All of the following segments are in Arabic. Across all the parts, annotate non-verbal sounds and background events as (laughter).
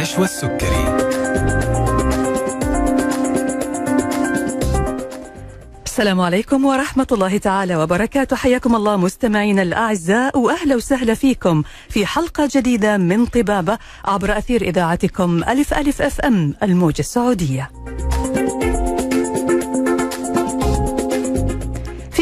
نشوى السكري. السلام عليكم ورحمة الله تعالى وبركاته. حياكم الله مستمعينا الأعزاء وأهلا وسهلا فيكم في حلقة جديدة من طبابة عبر أثير إذاعتكم ألف ألف أف أم الموجة السعودية.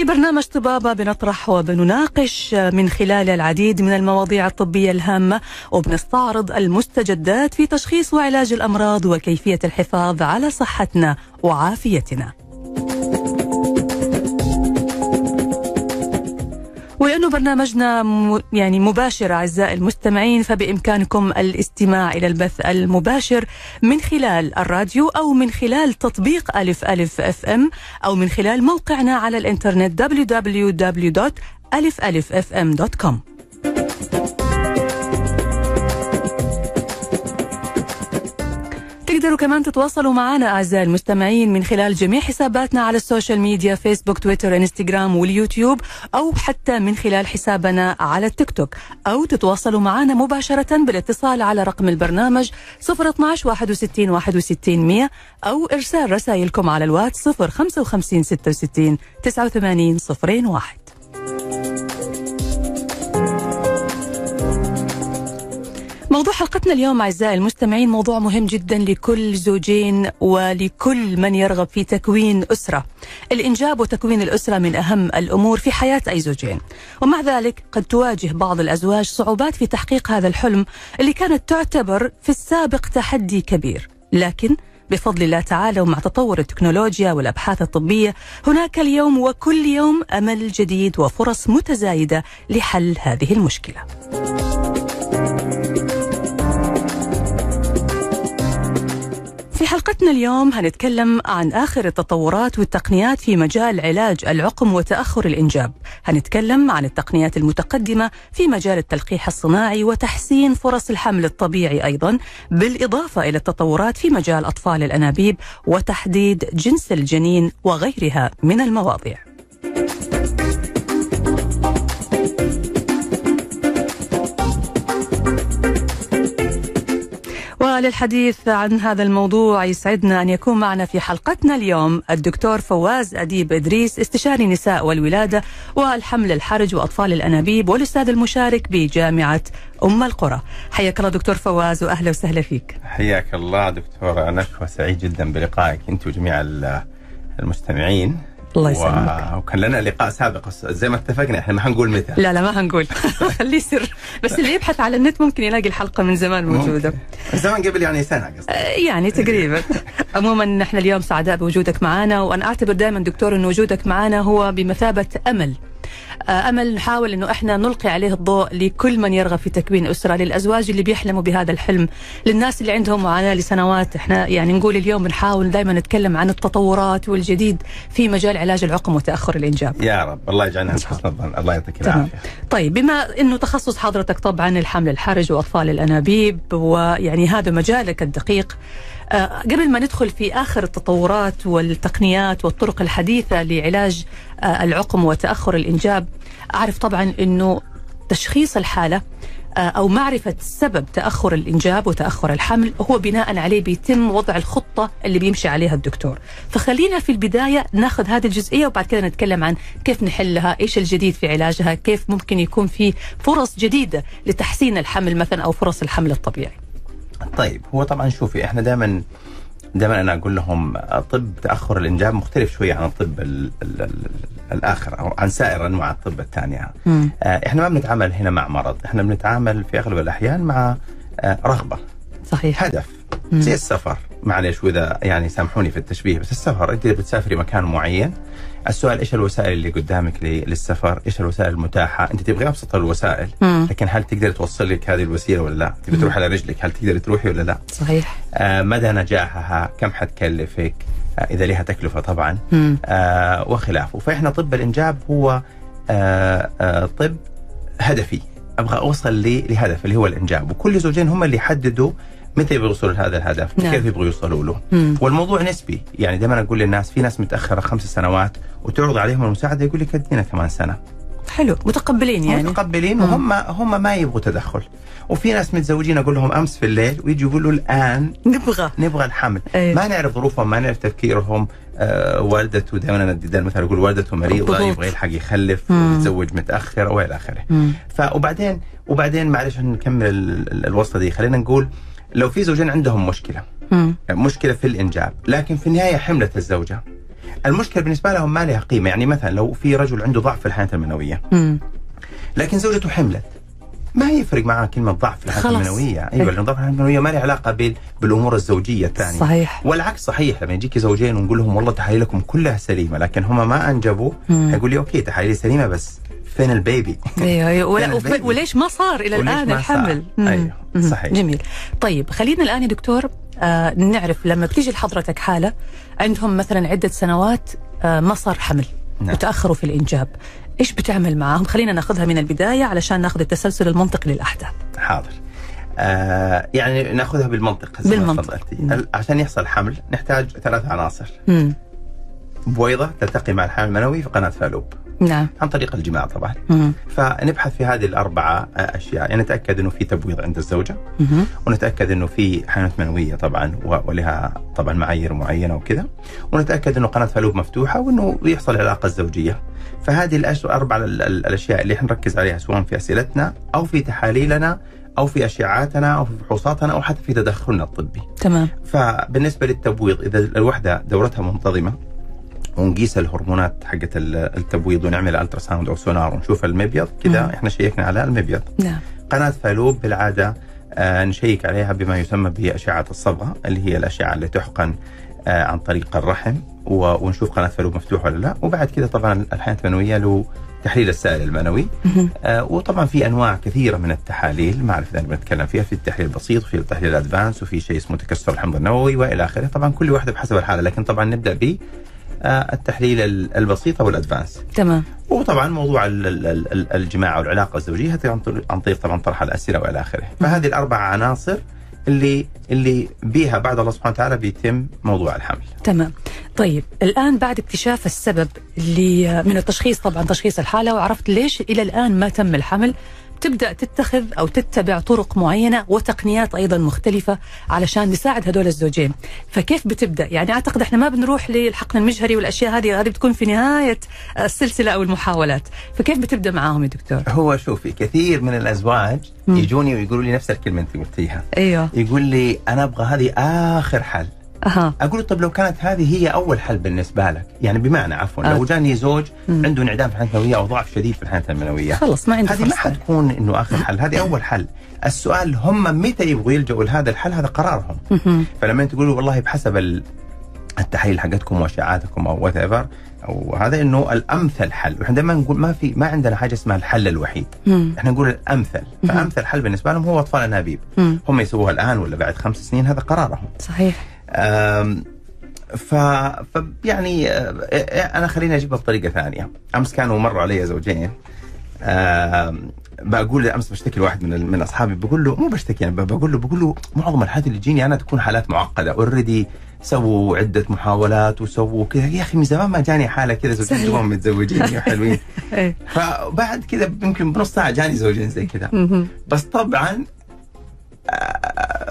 برنامج طبابة بنطرح وبنناقش من خلال العديد من المواضيع الطبية الهامة وبنستعرض المستجدات في تشخيص وعلاج الأمراض وكيفية الحفاظ على صحتنا وعافيتنا. ولأنه برنامجنا يعني مباشر أعزائي المستمعين فبإمكانكم الاستماع إلى البث المباشر من خلال الراديو أو من خلال تطبيق ألف ألف أف أم أو من خلال موقعنا على الإنترنت www.alifalifm.com تقدروا كمان تتواصلوا معنا أعزائي المستمعين من خلال جميع حساباتنا على ال social media فيسبوك تويتر إنستغرام واليوتيوب أو حتى من خلال حسابنا على التيك توك. أو تتواصلوا معنا مباشرة بالاتصال على رقم البرنامج 012 61 61 100 أو إرسال رسائلكم على الواتس 055 66 89 01 موضوع حلقتنا اليوم أعزائي المستمعين موضوع مهم جدا لكل زوجين ولكل من يرغب في تكوين أسرة. الإنجاب وتكوين الأسرة من أهم الأمور في حياة أي زوجين. ومع ذلك قد تواجه بعض الأزواج صعوبات في تحقيق هذا الحلم اللي كانت تعتبر في السابق تحدي كبير. لكن بفضل الله تعالى ومع تطور التكنولوجيا والأبحاث الطبية هناك اليوم وكل يوم أمل جديد وفرص متزايدة لحل هذه المشكلة. في حلقتنا اليوم هنتكلم عن آخر التطورات والتقنيات في مجال علاج العقم وتأخر الإنجاب. هنتكلم عن التقنيات المتقدمة في مجال التلقيح الصناعي وتحسين فرص الحمل الطبيعي أيضا بالإضافة إلى التطورات في مجال أطفال الأنابيب وتحديد جنس الجنين وغيرها من المواضيع. وللحديث عن هذا الموضوع. يسعدنا أن يكون معنا في حلقتنا اليوم الدكتور فواز أديب إدريس استشاري نساء والولادة والحمل الحرج وأطفال الأنابيب والأستاذ المشارك بجامعة أم القرى. حياك الله دكتور فواز وأهلا وسهلا فيك. حياك الله دكتورة نشوى سعيد جدا بلقائك أنت وجميع ال- المستمعين. الله يسلمك. وكان لنا لقاء سابق. زي ما اتفقنا إحنا ما حنقول متى لا لا ما هنقول (laughs) خليه سر بس اللي يبحث على النت ممكن يلاقي الحلقة من زمان موجودة. من زمان قبل يعني سنة قصدي يعني تقريبا. (laughs) عموما نحن اليوم سعداء بوجودك معنا وأنا أعتبر دائما دكتور إن وجودك معنا هو بمثابة أمل. آه، أمل نحاول إنه إحنا نلقي عليه الضوء لكل من يرغب في تكوين أسرة للأزواج اللي بيحلموا بهذا الحلم. للناس اللي عندهم معاناة لسنوات إحنا يعني نقول اليوم بنحاول دائما نتكلم عن التطورات والجديد في مجال علاج العقم وتأخر الإنجاب. يا رب الله يجعلنا حسن الظن الله. يعطيك العافية. طيب بما إنه تخصص حضرتك طبعا الحمل الحرج وأطفال الأنابيب ويعني هذا مجالك الدقيق آه، قبل ما ندخل في آخر التطورات والتقنيات والطرق الحديثة لعلاج آه، العقم وتأخر الإنجاب أعرف طبعا إنه تشخيص الحالة آه، أو معرفة سبب تأخر الإنجاب وتأخر الحمل هو بناء عليه بيتم وضع الخطة اللي بيمشي عليها الدكتور. فخلينا في البداية ناخذ هذه الجزئية وبعد كده نتكلم عن كيف نحلها إيش الجديد في علاجها كيف ممكن يكون في فرص جديدة لتحسين الحمل مثلا أو فرص الحمل الطبيعي. طيب هو طبعا شوفي إحنا دائما دائما أنا أقول لهم طب تأخر الإنجاب مختلف شوية عن الطب ال ال ال الآخر أو عن سائر أنواع الطب الثانية. آه، إحنا ما بنتعامل هنا مع مرض إحنا بنتعامل في أغلب الأحيان مع آه، رغبة. صحيح. هدف. مم. زي السفر. معلش وإذا يعني سامحوني في التشبيه بس السفر أنت بتسافري مكان معين السؤال إيش الوسائل اللي قدامك للسفر؟ إيش الوسائل المتاحة؟ أنت تبغي أبسط الوسائل مم. لكن هل تقدر توصل لك هذه الوسيلة ولا لا؟ تبي تروح على رجلك هل تقدر تروحي ولا لا؟ صحيح آه مدى نجاحها؟ كم حتكلفك؟ آه إذا لها تكلفة طبعا مم. آه وخلافه، فإحنا طب الإنجاب هو آه آه طب هدفي أبغى أوصل لهدف اللي هو الإنجاب وكل زوجين هم اللي يحددوا متى يبغوا يوصلوا لهذا الهدف؟ نعم. كيف يبغوا يوصلوا له؟ مم. والموضوع نسبي. يعني دائما أقول للناس في ناس متأخرة خمس سنوات وتعرض عليهم المساعدة يقول لك أدينا كمان سنة. حلو. متقبلين يعني. متقبلين. وهم هم ما يبغوا تدخل. وفي ناس متزوجين أقول لهم أمس في الليل ويجي يقولوا الآن نبغى. نبغى الحمل. أيه. ما نعرف ظروفهم ما نعرف تفكيرهم. آه والدته دائما أنا ادي مثلا أقول والدته مريضة. يبغى يلحق يخلف مم. يتزوج متأخر وإلى آخره. وبعدين وبعدين معلش نكمل ال- ال- الوصلة دي خلينا نقول لو في زوجين عندهم مشكلة مم. مشكلة في الإنجاب لكن في النهاية حملت الزوجة المشكلة بالنسبة لهم ما لها قيمة يعني مثلا لو في رجل عنده ضعف في الحياة المنوية مم. لكن زوجته حملت ما يفرق معها كلمة ضعف في الحياة. المنوية. أيوه لأن ضعف الحياة المنوية ما له علاقة بال... بالأمور الزوجية الثانية صحيح والعكس صحيح لما يجيك زوجين ونقول لهم والله تحاليلكم كلها سليمة لكن هم ما انجبوا مم. هيقول لي أوكي تحاليلي سليمة بس فين البيبي؟ أيوه أيوة. وليش ما صار إلى الآن الحمل مم. صحيح. جميل طيب خلينا الآن يا دكتور آه نعرف لما بتيجي لحضرتك حالة عندهم مثلا عدة سنوات آه ما صار حمل نعم. وتأخروا في الإنجاب إيش بتعمل معاهم خلينا ناخذها من البداية علشان ناخذ التسلسل المنطقي للأحداث حاضر آه يعني ناخذها بالمنطق بالمنطق. عشان يحصل حمل نحتاج ثلاث عناصر مم. بويضة تلتقي مع الحمل المنوي في قناة فالوب نعم. عن طريق الجماع طبعا. مم. فنبحث في هذه الأربعة أشياء. يعني نتأكد إنه في تبويض عند الزوجة. مم. ونتأكد إنه في حيوانات منوية طبعا ولها طبعا معايير معينة وكذا. ونتأكد إنه قناة فالوب مفتوحة وإنه يحصل العلاقة الزوجية. فهذه الاربع ال- ال- الأشياء اللي حنركز عليها سواء في أسئلتنا أو في تحاليلنا أو في اشعاعاتنا أو في فحوصاتنا أو حتى في تدخلنا الطبي. تمام. فبالنسبة للتبويض إذا الوحدة دورتها منتظمة ونقيس الهرمونات حقت ال- التبويض ونعمل ultrasound أو سونار ونشوف المبيض. كذا. إحنا شيكنا على المبيض. نعم. قناة فالوب بالعادة آه، نشيك عليها بما يسمى بأشعة الصبغة اللي هي الأشعة اللي تحقن آه، عن طريق الرحم. ونشوف قناة فالوب مفتوحة ولا لا. وبعد كذا طبعا الحيوانات المنوية له تحليل السائل المنوي. آه، وطبعا في أنواع كثيرة من التحاليل. ما أعرف إذا بنتكلم فيها. في التحليل البسيط وفي التحليل ال advanced وفي شيء اسمه تكسر الحمض النووي وإلى آخره. طبعا كل واحدة بحسب الحالة لكن طبعا نبدأ ب التحليل ال- البسيط أو الأدفانس. تمام. وطبعا موضوع ال- ال- ال- ال- الجماع والعلاقه الزوجية عن طريق- طبعا طرح الاسئله والى آخره، فهذه الأربع عناصر اللي اللي بها بعد الله سبحانه وتعالى بيتم موضوع الحمل. تمام. طيب الآن بعد اكتشاف السبب اللي من التشخيص طبعا تشخيص الحالة وعرفت ليش إلى الآن ما تم الحمل تبدأ تتخذ أو تتبع طرق معينة وتقنيات أيضا مختلفة علشان نساعد هدول الزوجين. فكيف بتبدأ؟ يعني أعتقد إحنا ما بنروح للحقن المجهري والأشياء هذه هذه بتكون في نهاية السلسلة أو المحاولات. فكيف بتبدأ معاهم يا دكتور؟ هو شوفي كثير من الأزواج مم. يجوني ويقولوا لي نفس الكلمة أنت قلتيها، أيوه. يقول لي أنا أبغى هذه آخر حل، أها أقول طب لو كانت هذه هي أول حل بالنسبة لك، يعني بمعنى عفوا آه. لو جاني زوج مم. عنده انعدام في الحياة المنويه أو ضعف شديد في الحياة المنويه خلص ما عندي هذه ما حتكون إنه آخر حل، هذه أول حل، السؤال هم متى يبغوا يلجؤوا لهذا الحل هذا قرارهم،. فلما أنت تقولوا والله بحسب ال- التحاليل حقتكم واشعاعاتكم أو وات ايفر أو هذا إنه الأمثل حل، وإحنا دائما نقول ما في ما عندنا حاجة اسمها الحل الوحيد، مم. إحنا نقول الأمثل،. فأمثل حل بالنسبة لهم هو أطفال أنابيب،. هم يسووها الآن ولا بعد خمس سنين هذا قرارهم. صحيح ف... ف يعني أنا خليني أجيبها بطريقة ثانية، أمس كانوا مروا علي زوجين بقول أمس بشتكي لواحد من من أصحابي بقول له مو بشتكي يعني بقول له بقول له معظم الحالات اللي تجيني أنا تكون حالات معقدة اوريدي سووا عدة محاولات وسووا كذا يا أخي من زمان ما جاني حالة كذا زوجين. دوبهم متزوجين وحلوين (laughs) إيه. فبعد كذا يمكن بنص ساعة جاني زوجين زي كذا. بس طبعا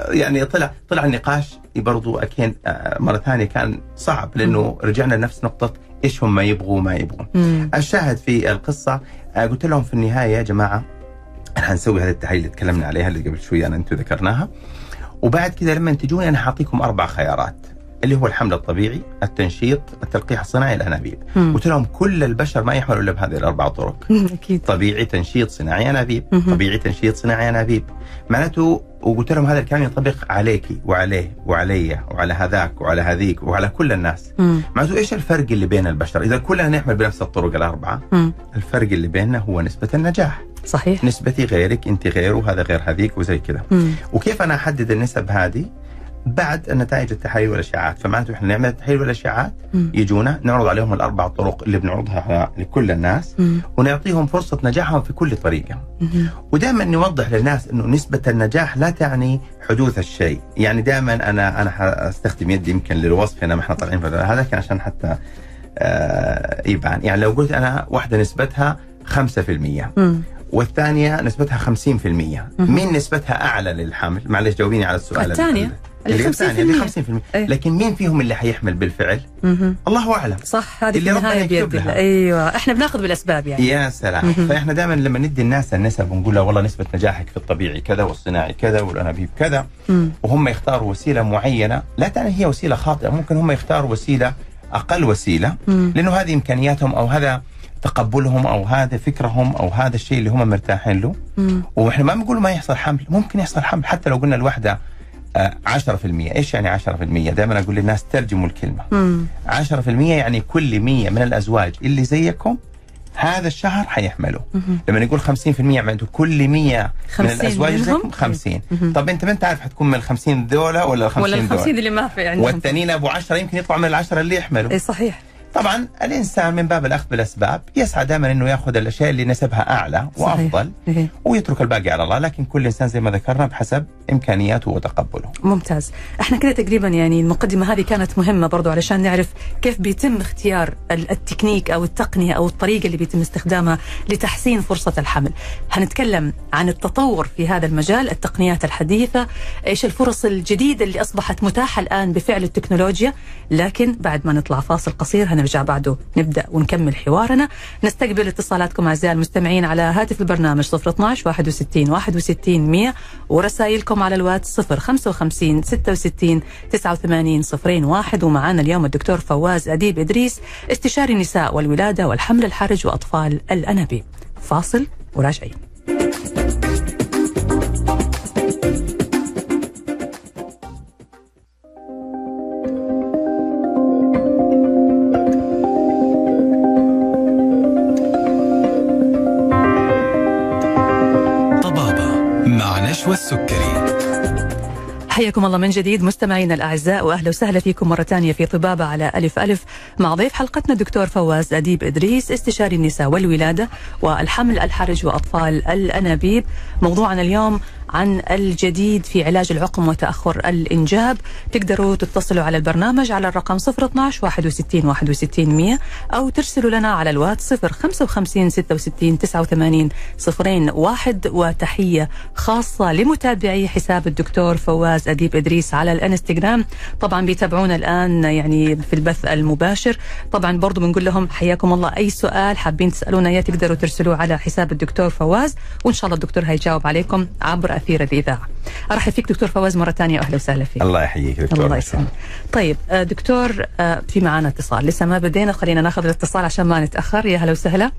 يعني طلع طلع النقاش برضو أكيد آه، مرة ثانية كان صعب لأنه رجعنا لنفس نقطة إيش هم يبغوا وما يبغوا. الشاهد في القصة آه، قلت لهم في النهاية يا جماعة إحنا حنسوي هذه التحاليل اللي تكلمنا عليها اللي قبل شوية أنا أنتم ذكرناها وبعد كذا لما تجوني أنا حأعطيكم أربع خيارات اللي هو الحمل الطبيعي، التنشيط، التلقيح الصناعي، الأنابيب. قلت لهم كل البشر ما يحملوا إلا بهذه الأربع طرق. (laughs) أكيد طبيعي تنشيط صناعي أنابيب. طبيعي تنشيط صناعي أنابيب معناته وقلت لهم هذا الكلام ينطبق عليكي وعليه وعلي وعلى هذاك وعلى هذيك وعلى كل الناس. معناته إيش الفرق اللي بين البشر إذا كلنا نعمل بنفس الطرق الأربعة مم. الفرق اللي بيننا هو نسبة النجاح صحيح نسبتي غيرك أنت غير وهذا غير هذيك وزي كذا. وكيف أنا أحدد النسب هذه بعد النتائج التحاليل والاشعاعات فمعناته إحنا نعمل التحاليل والاشعاعات مم. يجونا نعرض عليهم الأربع طرق اللي بنعرضها لكل الناس مم. ونعطيهم فرصة نجاحهم في كل طريقة مم. ودائما نوضح للناس أنه نسبة النجاح لا تعني حدوث الشيء يعني دائما أنا أنا حأستخدم يدي يمكن للوصف هنا ما إحنا طالعين هذا كان عشان حتى آه يبان يعني لو قلت أنا واحدة نسبتها 5% مم. والثانية نسبتها 50% مين نسبتها أعلى للحمل معلش جاوبيني على السؤال الثانية. اللي 50%. 50% إيه. لكن مين فيهم اللي حيحمل بالفعل مهم. الله أعلم صح هذه اللي ربنا يكتب لها. أيوه إحنا بناخذ بالأسباب يعني يا سلام فإحنا دائما لما ندي الناس النسب ونقول لها والله نسبة نجاحك في الطبيعي كذا والصناعي كذا والانابيب كذا مم. وهم يختاروا وسيلة معينة لا تعني هي وسيلة خاطئة ممكن هم يختاروا وسيلة أقل وسيلة مم. لأنه هذه إمكانياتهم أو هذا تقبلهم أو هذا فكرهم أو هذا الشيء اللي هم مرتاحين له مم. وإحنا ما بنقول ما يحصل حمل ممكن يحصل حمل حتى لو قلنا الوحدة 10% إيش يعني 10% دائما أقول للناس ترجموا الكلمة. مم. 10% يعني كل 100 من الأزواج اللي زيكم هذا الشهر حيحملوا لما نقول 50% معناته كل 100 من 50 الأزواج؟ زيكم 50 طب أنت ما انت عارف حتكون من ال 50 دولة ولا ال 50 ولا ال 50 دولة اللي ما في عندهم؟ والتانيين أبو 10 يمكن يطلعوا من العشرة اللي يحملوا. اي صحيح. طبعا الإنسان من باب الأخذ بالأسباب يسعى دائما إنه يأخذ الأشياء اللي نسبها أعلى صحيح. وأفضل إيه. ويترك الباقي على الله لكن كل إنسان زي ما ذكرنا بحسب إمكانياته وتقبله ممتاز إحنا كده تقريبا يعني المقدمة هذه كانت مهمة برضو علشان نعرف كيف بيتم اختيار ال- التكنيك أو التقنية أو الطريقة اللي بيتم استخدامها لتحسين فرصة الحمل هنتكلم عن التطور في هذا المجال التقنيات الحديثة إيش الفرص الجديدة اللي أصبحت متاحة الآن بفعل التكنولوجيا لكن بعد ما نطلع فاصل قصير هنرجع بعده. نبدأ ونكمل حوارنا. نستقبل اتصالاتكم أعزائي المستمعين على هاتف البرنامج 012 61 61 100 ورسائلكم على الواتس 055 66 89 01 ومعانا اليوم الدكتور فواز أديب إدريس استشاري النساء والولادة والحمل الحرج وأطفال الأنابيب. فاصل وراجعين. مع نشوى السكري. حياكم الله من جديد مستمعينا الأعزاء وأهلا وسهلا فيكم مرة ثانية في طبابة على ألف ألف. مع ضيف حلقتنا الدكتور فواز أديب إدريس استشاري النساء والولادة والحمل الحرج وأطفال الأنابيب. موضوعنا اليوم عن الجديد في علاج العقم وتأخر الإنجاب. تقدروا تتصلوا على البرنامج على الرقم 012 61 61 100 أو ترسلوا لنا على الواتس 055 66 89 01 وتحية خاصة لمتابعي حساب الدكتور فواز اديب إدريس على الإنستغرام. طبعا بيتابعونا الآن يعني في البث المباشر. طبعا برضو بنقول لهم حياكم الله. أي سؤال حابين تسألونا اياه تقدروا ترسلوه على حساب الدكتور فواز وإن شاء الله الدكتور هيجاوب عليكم عبر اثير الإذاعة. أرحب فيك دكتور فواز مرة ثانية واهلا وسهلا فيك. الله يحييك دكتور الله يسلمك. طيب آه، دكتور آه، في معانا اتصال. لسه ما بدينا خلينا ناخذ الاتصال عشان ما نتأخر. يا هلا وسهلا.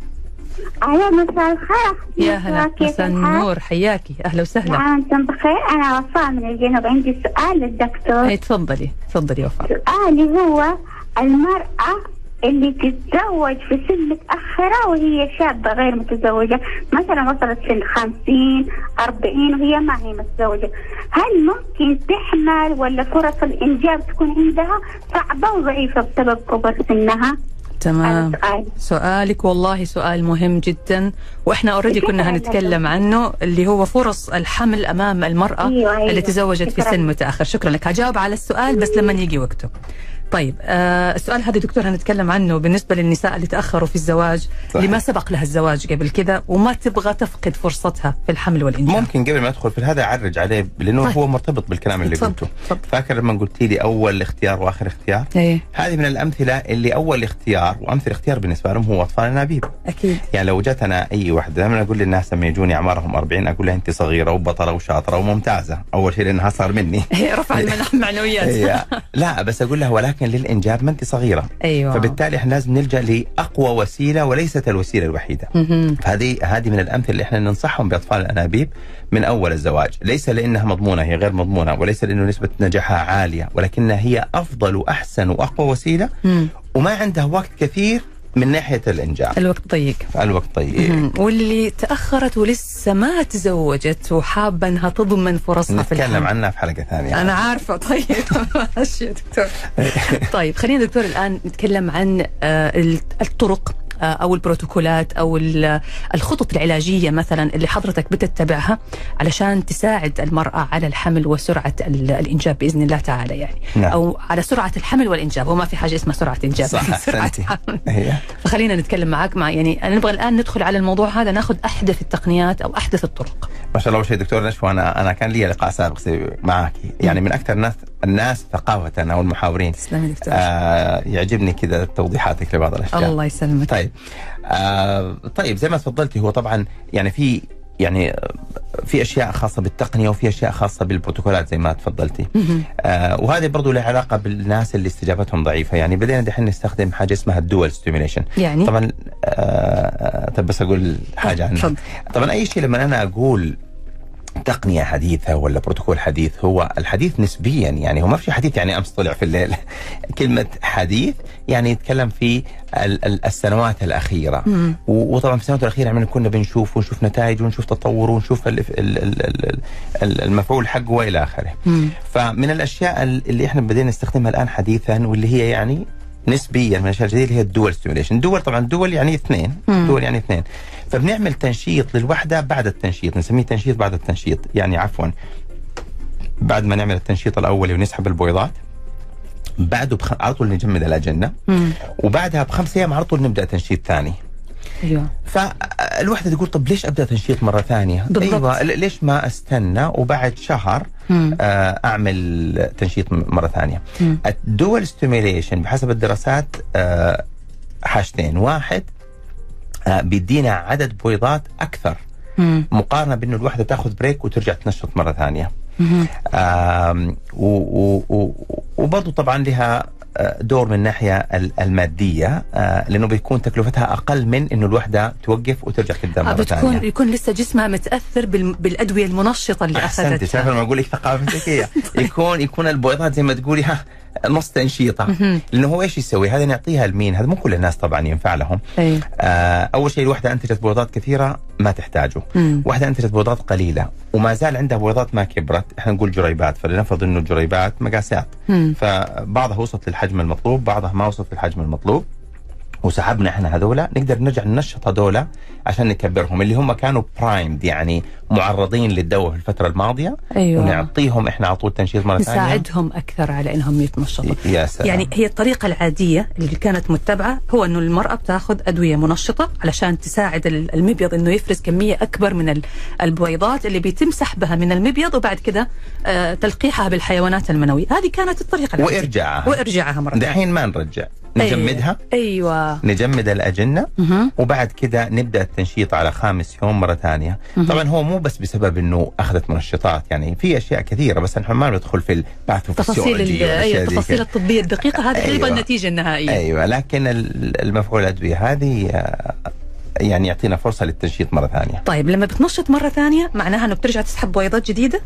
أهلا مساء الخير يا هلا مساء؟ النور حياكي. أهلا وسهلا. نعم أنتم بخير. أنا وفاء من الجنوب. عندي سؤال للدكتور. أي تفضلي. تفضلي يا وفاء. سؤالي هو المرأة اللي تتزوج في سن متأخرة وهي شابة غير متزوجة مثلا وصلت سن 50 40 وهي ما هي متزوجة هل ممكن تحمل ولا فرص الإنجاب تكون عندها صعبة وضعيفة بسبب كبر سنها؟ تمام سؤالك والله سؤال مهم جدا وإحنا اوريدي كنا هنتكلم. عنه اللي هو فرص الحمل أمام المرأة أيوة، أيوة. اللي تزوجت في. سن متأخر شكرا لك هجاوب على السؤال بس لما يجي وقته طيب آه السؤال هذا دكتور هنتكلم عنه بالنسبة للنساء اللي تأخروا في الزواج صحيح. اللي ما سبق لها الزواج قبل كذا وما تبغى تفقد فرصتها في الحمل والإنجاب. ممكن قبل ما أدخل في هذا أعرج عليه لأنه طيب. هو مرتبط بالكلام اللي قلته. فاكر لما قلت لي أول اختيار وآخر اختيار؟ إيه. هذه من الأمثلة اللي أول اختيار وأمثل اختيار بالنسبة لهم هو أطفال الانابيب أكيد. يعني لو جت أنا أي وحده دائما أقول للناس لما يجوني أعمارهم 40 أقول لها انت صغيرة وبطلة وشاطرة وممتازة. أول شيء لأنها اصغر مني. هي رفع (laughs) المعنويات هي لا بس أقول لها ولكن للإنجاب ما انت صغيرة. أيوه. فبالتالي إحنا لازم نلجأ لأقوى وسيلة وليست الوسيلة الوحيدة. فهذه هذه من الأمثلة اللي إحنا ننصحهم بأطفال الأنابيب من أول الزواج، ليس لأنها مضمونة هي غير مضمونة وليس لأنه نسبة نجاحها عالية ولكنها هي أفضل وأحسن وأقوى وسيلة. وما عندها وقت كثير من ناحية الانجاب. الوقت ضيق الوقت مم. واللي تأخرت ولسه ما تزوجت وحابة إنها تضمن فرصها في نتكلم عنها في حلقة ثانية. أنا عارفة طيب (laughs) ماشي يا دكتور طيب خلينا دكتور الآن نتكلم عن آه، الطرق أو البروتوكولات أو ال- الخطط العلاجية مثلا اللي حضرتك بتتبعها علشان تساعد المرأة على الحمل وسرعة ال- الإنجاب بإذن الله تعالى يعني. نعم. أو على سرعة الحمل والإنجاب. وما في حاجة اسمها سرعة إنجاب. صح (laughs) سرعة حمل. فخلينا نتكلم معك مع يعني أنا نبغى الآن ندخل على الموضوع هذا ناخذ أحدث التقنيات أو أحدث الطرق. ما شاء الله أول شيء دكتور نشوى أنا أنا كان لي لقاء سابق معك يعني من أكثر الناس الناس ثقافه أو المحاورين تسلم يا دكتور. آه يعجبني كذا توضيحاتك لبعض الأشياء. الله يسلمك. طيب. آه طيب زي ما تفضلتي هو طبعا يعني في يعني آه، في أشياء خاصة بالتقنية وفي أشياء خاصة بالبروتوكولات زي ما تفضلتي. آه وهذه برضو لها علاقة بالناس اللي استجابتهم ضعيفة. يعني بدينا دحين نستخدم حاجة اسمها الدول ستيميليشن يعني؟ طبعا آه طب بس أقول حاجة عنها. طبعا أي شيء لما أنا أقول تقنية حديثة ولا بروتوكول حديث هو الحديث نسبيا يعني هو ما في حديث يعني أمس طلع في الليل (laughs) كلمة حديث يعني يتكلم في ال- ال- السنوات الأخيرة مم. وطبعا في السنوات الأخيرة عملنا كنا بنشوف ونشوف نتائج ونشوف تطور ونشوف ال- ال- ال- ال- ال- المفعول حقه وإلى آخره مم. فمن الأشياء ال- اللي إحنا بدينا نستخدمها الآن حديثا واللي هي يعني نسبيا من الأشياء الجديدة اللي هي الدول ستيميوليشن، دول طبعا دول يعني اثنين، مم. دول يعني اثنين. فبنعمل تنشيط للوحدة بعد التنشيط، نسميه تنشيط بعد التنشيط، يعني عفوا بعد ما نعمل التنشيط الأولي ونسحب البويضات بعده بخ... على طول نجمد الأجنة مم. وبعدها بخمس أيام على طول نبدأ تنشيط ثاني. أيوه فالوحده تقول طب ليش أبدأ تنشيط مرة ثانية؟ بالضبط. أيوه ليش ما استنى وبعد شهر مم. آه، أعمل تنشيط مرة ثانية. الدول ستيميليشن بحسب الدراسات آه، حاجتين، واحد بيدينا عدد بويضات أكثر مم. مقارنة بأنه الوحدة تأخذ break وترجع تنشط مرة ثانية. مم. آم، و- و- و- وبرضو طبعا لها آه، دور من الناحيه ال- المادية آه، لأنه بيكون تكلفتها أقل من إنه الوحدة توقف وترجع تبدأ آه، مرة بتكون ثانية. يكون لسه جسمها متأثر بال- بالأدوية المنشطة اللي أحسنتي شايف اخذتها لما أقول لك ثقافة ذكيه (laughs) يكون يكون البويضات زي ما تقولي ها نص تنشيطة. لأنه هو إيش يسوي؟ هذا نعطيها لمين؟ هذا مو كل الناس طبعا ينفع لهم. آه أول شيء الوحدة أنتجت بويضات كثيرة ما تحتاجه. مم. واحدة أنتجت بويضات قليلة وما زال عندها بويضات ما كبرت، إحنا نقول جريبات فلنفرض إنه الجريبات مقاسات. مم. فبعضها وصلت للحجم المطلوب بعضها ما وصلت للحجم المطلوب وسحبنا إحنا هذولا نقدر نرجع ننشط هذولا عشان نكبرهم اللي هم كانوا برايمد يعني معرضين للدواء في الفترة الماضية. أيوه. ونعطيهم إحنا على طول تنشيط مرة ثانية. نساعدهم أكثر على إنهم يتنشطوا. يا سلام. يعني هي الطريقة العادية اللي كانت متبعة هو إنه المرأة بتاخذ أدوية منشطة علشان تساعد ال- المبيض إنه يفرز كمية أكبر من ال- البويضات اللي بيتم سحبها من المبيض وبعد كده آه، تلقيحها بالحيوانات المنوية، هذه كانت الطريقة العادية. وارجعها وارجعها مرة ثانية. دحين ما نرجع. نجمدها أيوه نجمد الأجنة مهم. وبعد كده نبدأ التنشيط على خامس يوم مرة ثانية. طبعا هو مو بس بسبب إنه أخذت منشطات يعني في أشياء كثيرة بس نحن ما ندخل في تفاصيل الباثوفيسيولوجي ال- أيوة التفاصيل كده. الطبية الدقيقة هذه أيوة. أيوة. النتيجة النهائية أيوه لكن ال- المفعول الادويه هذه آه، يعني يعطينا فرصة للتنشيط مرة ثانية. طيب لما بتنشط مرة ثانية معناها إنه بترجع تسحب بويضات جديدة؟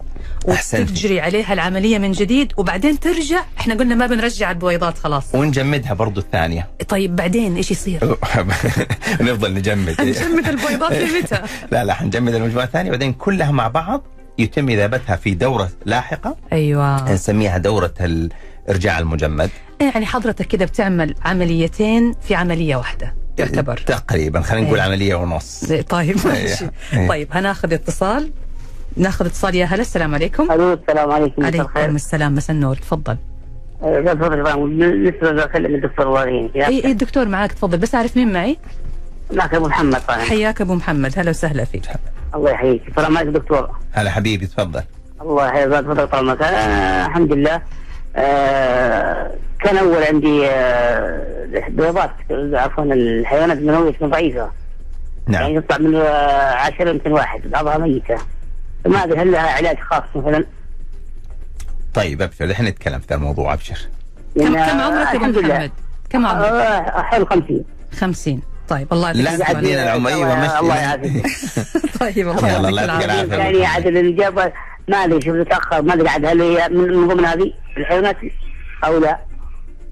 أحسنتي. وتجري عليها العملية من جديد وبعدين ترجع إحنا قلنا ما بنرجع البويضات خلاص. ونجمدها برضو الثانية. طيب بعدين إيش يصير؟ (laughs) نفضل نجمد. (laughs) نجمد البويضات لمتى؟ (laughs) لا لا حنجمد المجموعه الثانية بعدين كلها مع بعض يتم إذابتها في دورة لاحقة. أيوه. نسميها دورة الإرجاع المجمد. يعني حضرتك كده بتعمل عمليتين في عملية واحدة. يعتبر. تقريبا خلينا نقول إيه. عملية ونص. طيب ماشي. إيه. طيب هناخذ اتصال. ناخذ اتصال يا هلا السلام عليكم. ألو السلام عليكم. عليكم الخير. السلام مساء النور تفضل. لسه بكلم الدكتور وارين. اي اي الدكتور معك تفضل. بس أعرف مين معي؟ معك أبو محمد طبعا. حياك أبو محمد. هلا وسهلا فيك. الله يحييك. السلام عليكم دكتور. هلا حبيبي تفضل. الله يحييك. تفضل طال عمرك آه الحمد لله. آه كان أول عندي آه بيضات عفوا الحيوانات المنوية تكون ضعيفة يعني نعم يطلع من آه 10 يمكن واحد بعضها ميتة فما أدري هل لها علاج خاص مثلا طيب أبشر الحين نتكلم في الموضوع أبشر كم لأن، كم عمرك أبو الحمد لله محمد؟ كم عمرك؟ حول 50 50 طيب الله يعطيك لا. تدينا العمر أيوه مشي الله يعافيك. (laughs) طيب الله يعطيك الله يعطيك العافية. العافية. يعني عاد الإجابة ما أدري شوف تاخر ما أدري عاد هل هي من من ضمن هذه الحيوانات أو لا.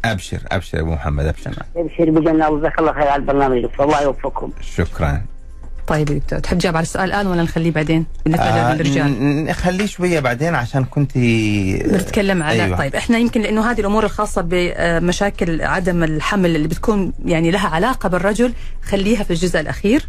أبشر أبشر يا أبو محمد أبشر. أبشر بجنة الله جزاك الله خير على البرنامج. دكتور الله يوفقكم. شكرا. طيب يا دكتور تحب تجاوب على السؤال الآن ولا نخليه بعدين؟ بالنسبة آه للرجال. ن- نخليه شوية بعدين عشان كنت بنتكلم على. أيوة. طيب إحنا يمكن لأنه هذه الأمور الخاصة بمشاكل عدم الحمل اللي بتكون يعني لها علاقة بالرجل خليها في الجزء الأخير.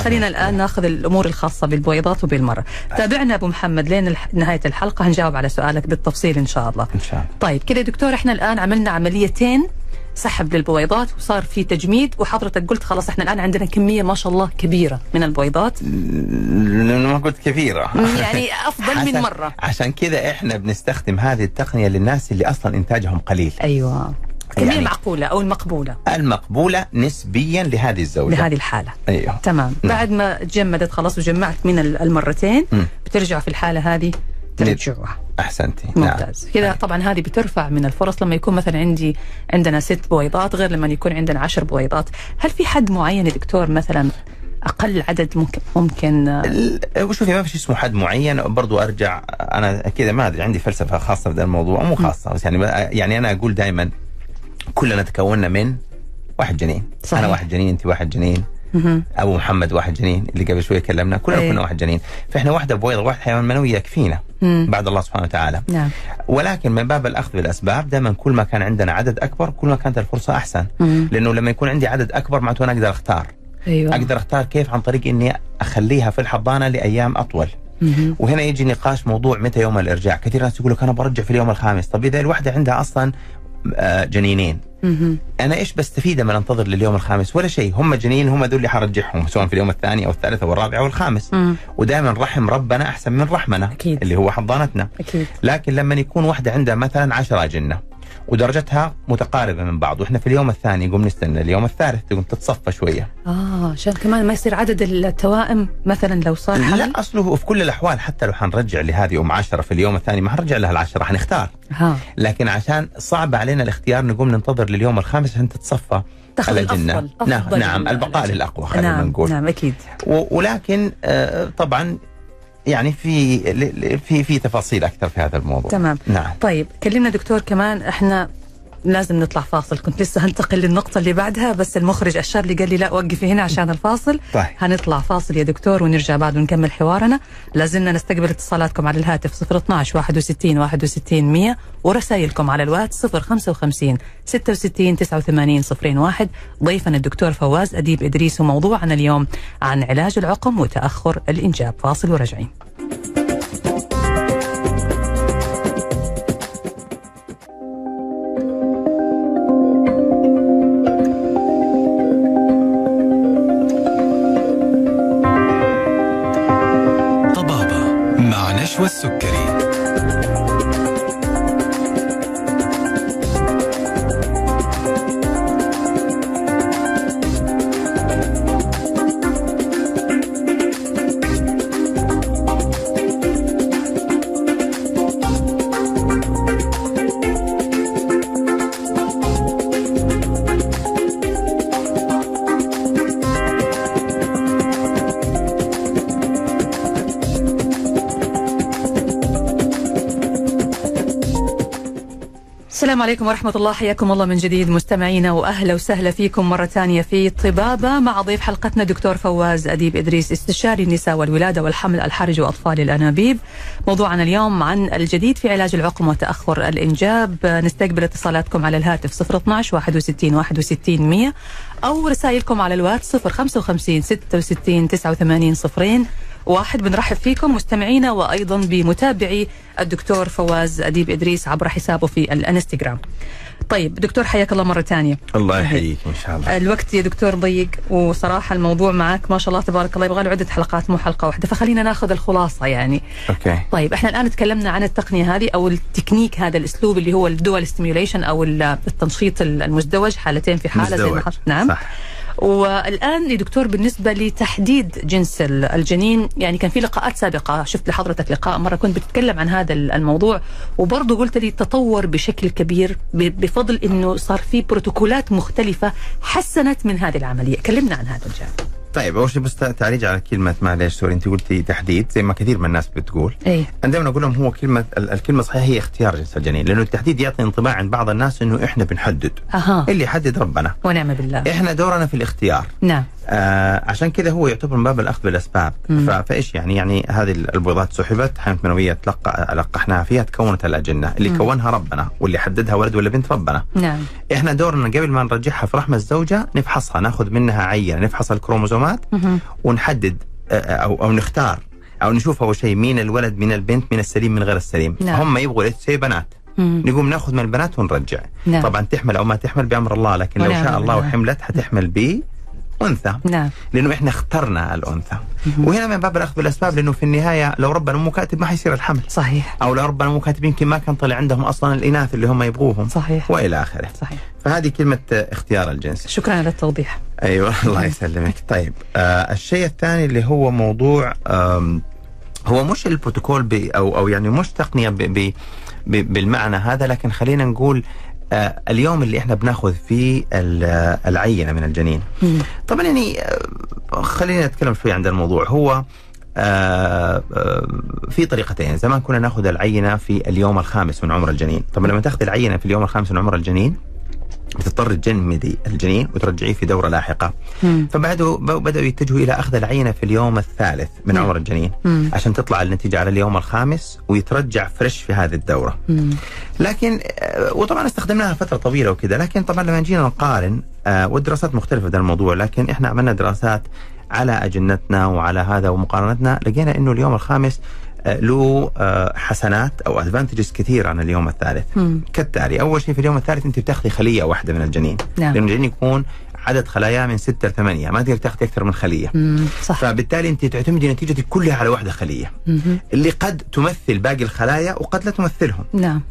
خلينا. الآن ناخذ الأمور الخاصة بالبويضات وبالمراه تابعنا أبو محمد لين الح- نهاية الحلقة هنجاوب على سؤالك بالتفصيل إن شاء الله. إن شاء الله. طيب كده دكتور إحنا الآن عملنا عمليتين سحب للبويضات وصار في تجميد وحضرتك قلت خلاص إحنا الآن عندنا كمية ما شاء الله كبيرة من البويضات ما قلت كثيره يعني أفضل من مرة. عشان كذا إحنا بنستخدم هذه التقنية للناس اللي أصلا إنتاجهم قليل. أيوه. كمية يعني- معقولة أو المقبولة. المقبولة نسبيا لهذه الزوجة. لهذه الحالة. أيوه. تمام. نعم. بعد ما تجمدت خلاص وجمعت من ال- المرتين مم. بترجعوا في الحالة هذه ترجعوها أحسنتي. ممتاز. كذا نعم. طبعا هذه بترفع من الفرص لما يكون مثلا عندي عندنا ست بويضات غير لما يكون عندنا عشر بويضات. هل في حد معين دكتور مثلا أقل عدد ممكن ممكن؟ وشوفي ما في شيء اسمه حد معين. برضو أرجع أنا كذا ما أدري عندي فلسفة خاصة في الموضوع مو خاصة بس يعني يعني أنا أقول دائما كلنا تكوننا من واحد جنين صحيح. أنا واحد جنين انت واحد جنين. أبو محمد واحد جنين اللي قبل شوي كلمنا كلنا إيه. كنا واحد جنين فإحنا واحدة بويضة واحد حيوان منوي يكفينا. بعد الله سبحانه وتعالى نعم ولكن من باب الأخذ بالأسباب دائما كل ما كان عندنا عدد أكبر كل ما كانت الفرصة أحسن مم. لأنه لما يكون عندي عدد أكبر معناته أنا أقدر أختار أيوه أقدر أختار كيف عن طريق إني أخليها في الحضانة لأيام أطول. وهنا يجي نقاش موضوع متى يوم الإرجاع كثير ناس يقول لك أنا برجع في اليوم الخامس طب إذا الواحده عندها أصلا جنينين مهم. أنا إيش بستفيد لما أنتظر لليوم الخامس ولا شيء هم جنين هم ذول اللي حرجعهم سواء في اليوم الثاني أو الثالث أو الرابع أو الخامس. ودائما رحم ربنا أحسن من رحمنا أكيد. اللي هو حضانتنا أكيد لكن لما يكون واحدة عندها مثلا 10 أجنة ودرجتها متقاربة من بعض. وإحنا في اليوم الثاني نقوم نستنى اليوم الثالث تقوم تتصفى شوية. آه عشان كمان ما يصير عدد التوائم مثلا لو صار حمل لا أصله في كل الأحوال حتى لو حنرجع لهذه أم 10 في اليوم الثاني ما حنرجع لها العشرة حنختار. ها لكن عشان صعب علينا الاختيار نقوم ننتظر لليوم الخامس عشان تتصفى تاخذ الأجنة. الأفضل. نعم أفضل نعم ال- البقاء. للأقوى خلينا نعم نقول. نعم أكيد. و- ولكن آه، طبعا يعني في في في تفاصيل أكثر في هذا الموضوع. تمام. نعم. طيب كلمنا دكتور كمان إحنا لازم نطلع فاصل. كنت لسه هنتقل للنقطة اللي بعدها بس المخرج أشار لي قال لي لا وقفي هنا عشان الفاصل. طيب. هنطلع فاصل يا دكتور ونرجع بعد ونكمل حوارنا. لازلنا نستقبل اتصالاتكم على الهاتف 012 61 61 100 ورسائلكم على الواتس 055 66 89 01 ضيفنا الدكتور فواز أديب إدريس وموضوعنا اليوم عن علاج العقم وتأخر الإنجاب. فاصل ورجعين. مع نشوى السكري السلام عليكم ورحمة الله. حياكم الله من جديد. مستمعينا وأهلا وسهلا فيكم مرة ثانية في طبابة مع ضيف حلقتنا دكتور فواز أديب إدريس استشاري النساء والولادة والحمل الحرج وأطفال الأنابيب. موضوعنا اليوم عن الجديد في علاج العقم وتأخر الإنجاب. نستقبل اتصالاتكم على الهاتف 012 61 61 100 أو رسائلكم على الواتس 055 66 89 صفرين. واحد بنرحب فيكم مستمعينا وأيضا بمتابعي الدكتور فواز أديب إدريس عبر حسابه في الانستغرام. طيب دكتور حياك الله مرة ثانية. الله يحييك إن شاء الله الوقت يا دكتور ضيق وصراحة الموضوع معك ما شاء الله تبارك الله يبغى له عدة حلقات مو حلقة واحدة فخلينا ناخذ الخلاصة يعني. okay طيب إحنا الآن تكلمنا عن التقنية هذه أو التكنيك هذا الأسلوب اللي هو ال dual stimulation أو التنشيط المزدوج حالتين في حالة زي ما مزدوج. نعم صح والآن يا دكتور بالنسبة لتحديد جنس ال- الجنين يعني كان في لقاءات سابقة شفت لحضرتك لقاء مرة كنت بتتكلم عن هذا ال- الموضوع وبرضه قلت لي تطور بشكل كبير بفضل إنه صار في بروتوكولات مختلفة حسنت من هذه العملية. كلمنا عن هذا الجانب. طيب أول شيء بس تعريج على كلمة معلش سوري أنت قلتي تحديد زي ما كثير من الناس بتقول. إي. أنا دائما أقول لهم هو كلمة ال- الكلمة الصحيحه هي اختيار جنس الجنين لأنه التحديد يعطي انطباع عند بعض الناس إنه إحنا بنحدد. أها. اللي يحدد ربنا. ونعم بالله. إحنا دورنا في الاختيار. نعم. آه عشان كذا هو يعتبر من باب الأخذ بالأسباب مم. فإيش يعني يعني هذه البويضات سحبت حيوانات منويه تلقى لقحناها فيها تكونت الأجنة اللي مم. كونها ربنا واللي حددها ولد ولا بنت ربنا نعم إحنا دورنا قبل ما نرجعها في رحم الزوجة نفحصها ناخذ منها عينة نفحص الكروموزومات مهم. ونحدد آه، أو أو نختار أو نشوف أول شيء مين الولد مين البنت مين السليم من غير السليم نعم. هم يبغوا سي بنات مم. نقوم ناخذ من البنات ونرجع نعم. طبعا تحمل أو ما تحمل بأمر الله لكن لو شاء الله. وحملت حتحمل ب انثى نعم. لأنه إحنا اخترنا الأنثى. وهنا من باب الأخذ بالأسباب لأنه في النهاية لو ربنا مو كاتب ما حيصير الحمل. صحيح. أو لو ربنا مو كاتب يمكن ما كان طلع عندهم أصلا الإناث اللي هم يبغوهم. صحيح. وإلى آخره. صحيح. فهذه كلمة اختيار الجنس. شكرا على التوضيح. أيوه الله يسلمك. طيب آه الشيء الثاني اللي هو موضوع هو مش البروتوكول أو أو يعني مش تقنية ب ب بالمعنى هذا لكن خلينا نقول اليوم اللي إحنا بناخذ فيه آه، العينة من الجنين. طبعا يعني آه، خلينا نتكلم شوي عن الموضوع. هو آه، آه، في طريقتين. زمان كنا ناخذ العينة في اليوم الخامس من عمر الجنين. طبعا لما تأخذ العينة في اليوم الخامس من عمر الجنين بتضطر تجمدي الجنين وترجعيه في دورة لاحقة مم. فبعده بدأوا يتجهوا إلى أخذ العينة في اليوم الثالث من مم. عمر الجنين مم. عشان تطلع النتيجة على اليوم الخامس ويترجع فريش في هذه الدورة مم. لكن آه، وطبعا استخدمناها فترة طويلة وكذا لكن طبعا لما جينا نقارن آه، والدراسات مختلفة في الموضوع لكن إحنا عملنا دراسات على اجنتنا وعلى هذا ومقارنتنا لقينا إنه اليوم الخامس له آه، حسنات أو ادفانتجز كثير عن اليوم الثالث مم. كالتالي أول شيء في اليوم الثالث أنت بتاخذي خلية واحدة من الجنين نعم. لأنه الجنين يكون عدد خلايا من ستة لثمانية ما تقدر تاخذي أكثر من خلية مم. صح فبالتالي أنت تعتمدي نتيجتك كلها على واحدة خلية مهم. اللي قد تمثل باقي الخلايا وقد لا تمثلهم نعم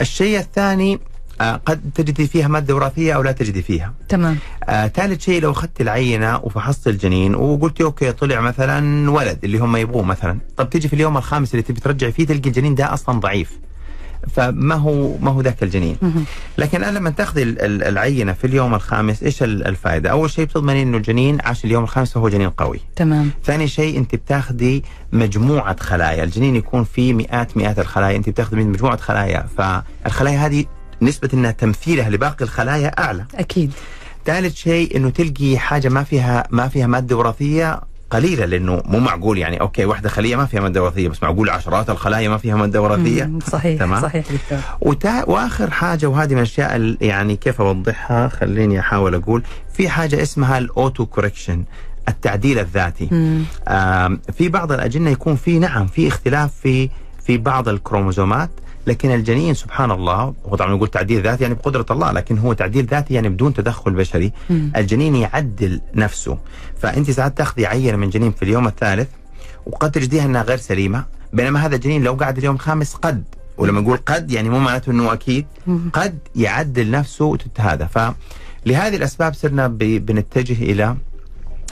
الشيء الثاني قد تجدي فيها مادة وراثية أو لا تجدي فيها. تمام آه، ثالث شيء لو أخذت العينة وفحصت الجنين وقلت أوكي طلع مثلا ولد اللي هم يبغوه مثلا، طب تيجي في اليوم الخامس اللي تبي ترجع فيه تلقي الجنين ده أصلا ضعيف. فما هو ما هو ذاك الجنين. لكن الان لما تاخذي ال- ال- العينة في اليوم الخامس إيش ال- الفائدة؟ أول شيء بتضمني إنه الجنين عاش اليوم الخامس فهو جنين قوي. تمام ثاني شيء أنت بتاخذي مجموعة خلايا، الجنين يكون فيه مئات مئات الخلايا، أنت بتاخذي من مجموعة خلايا، فالخلايا هذه نسبة انها تمثيلها لباقي الخلايا أعلى. أكيد ثالث شيء إنه تلقي حاجة ما فيها ما فيها مادة وراثية قليلة لأنه مو معقول يعني أوكي واحدة خلية ما فيها مادة وراثية بس معقول عشرات الخلايا ما فيها مادة وراثية. مم. صحيح تمام. صحيح دكتور وتا... وآخر حاجة وهذه من الأشياء ال- يعني كيف أوضحها خليني أحاول أقول في حاجة اسمها ال auto correction التعديل الذاتي. مم. في بعض الأجنة يكون في نعم في اختلاف في في بعض الكروموزومات لكن الجنين سبحان الله هو طبعا نقول تعديل ذاتي يعني بقدرة الله لكن هو تعديل ذاتي يعني بدون تدخل بشري مم. الجنين يعدل نفسه فأنت ساعات تأخذي عينة من جنين في اليوم الثالث وقد تجديها أنها غير سليمة بينما هذا الجنين لو قعد اليوم الخامس قد ولما نقول قد يعني مو معناته أنه أكيد مم. قد يعدل نفسه وتتهادى فلهذه الأسباب صرنا بنتجه إلى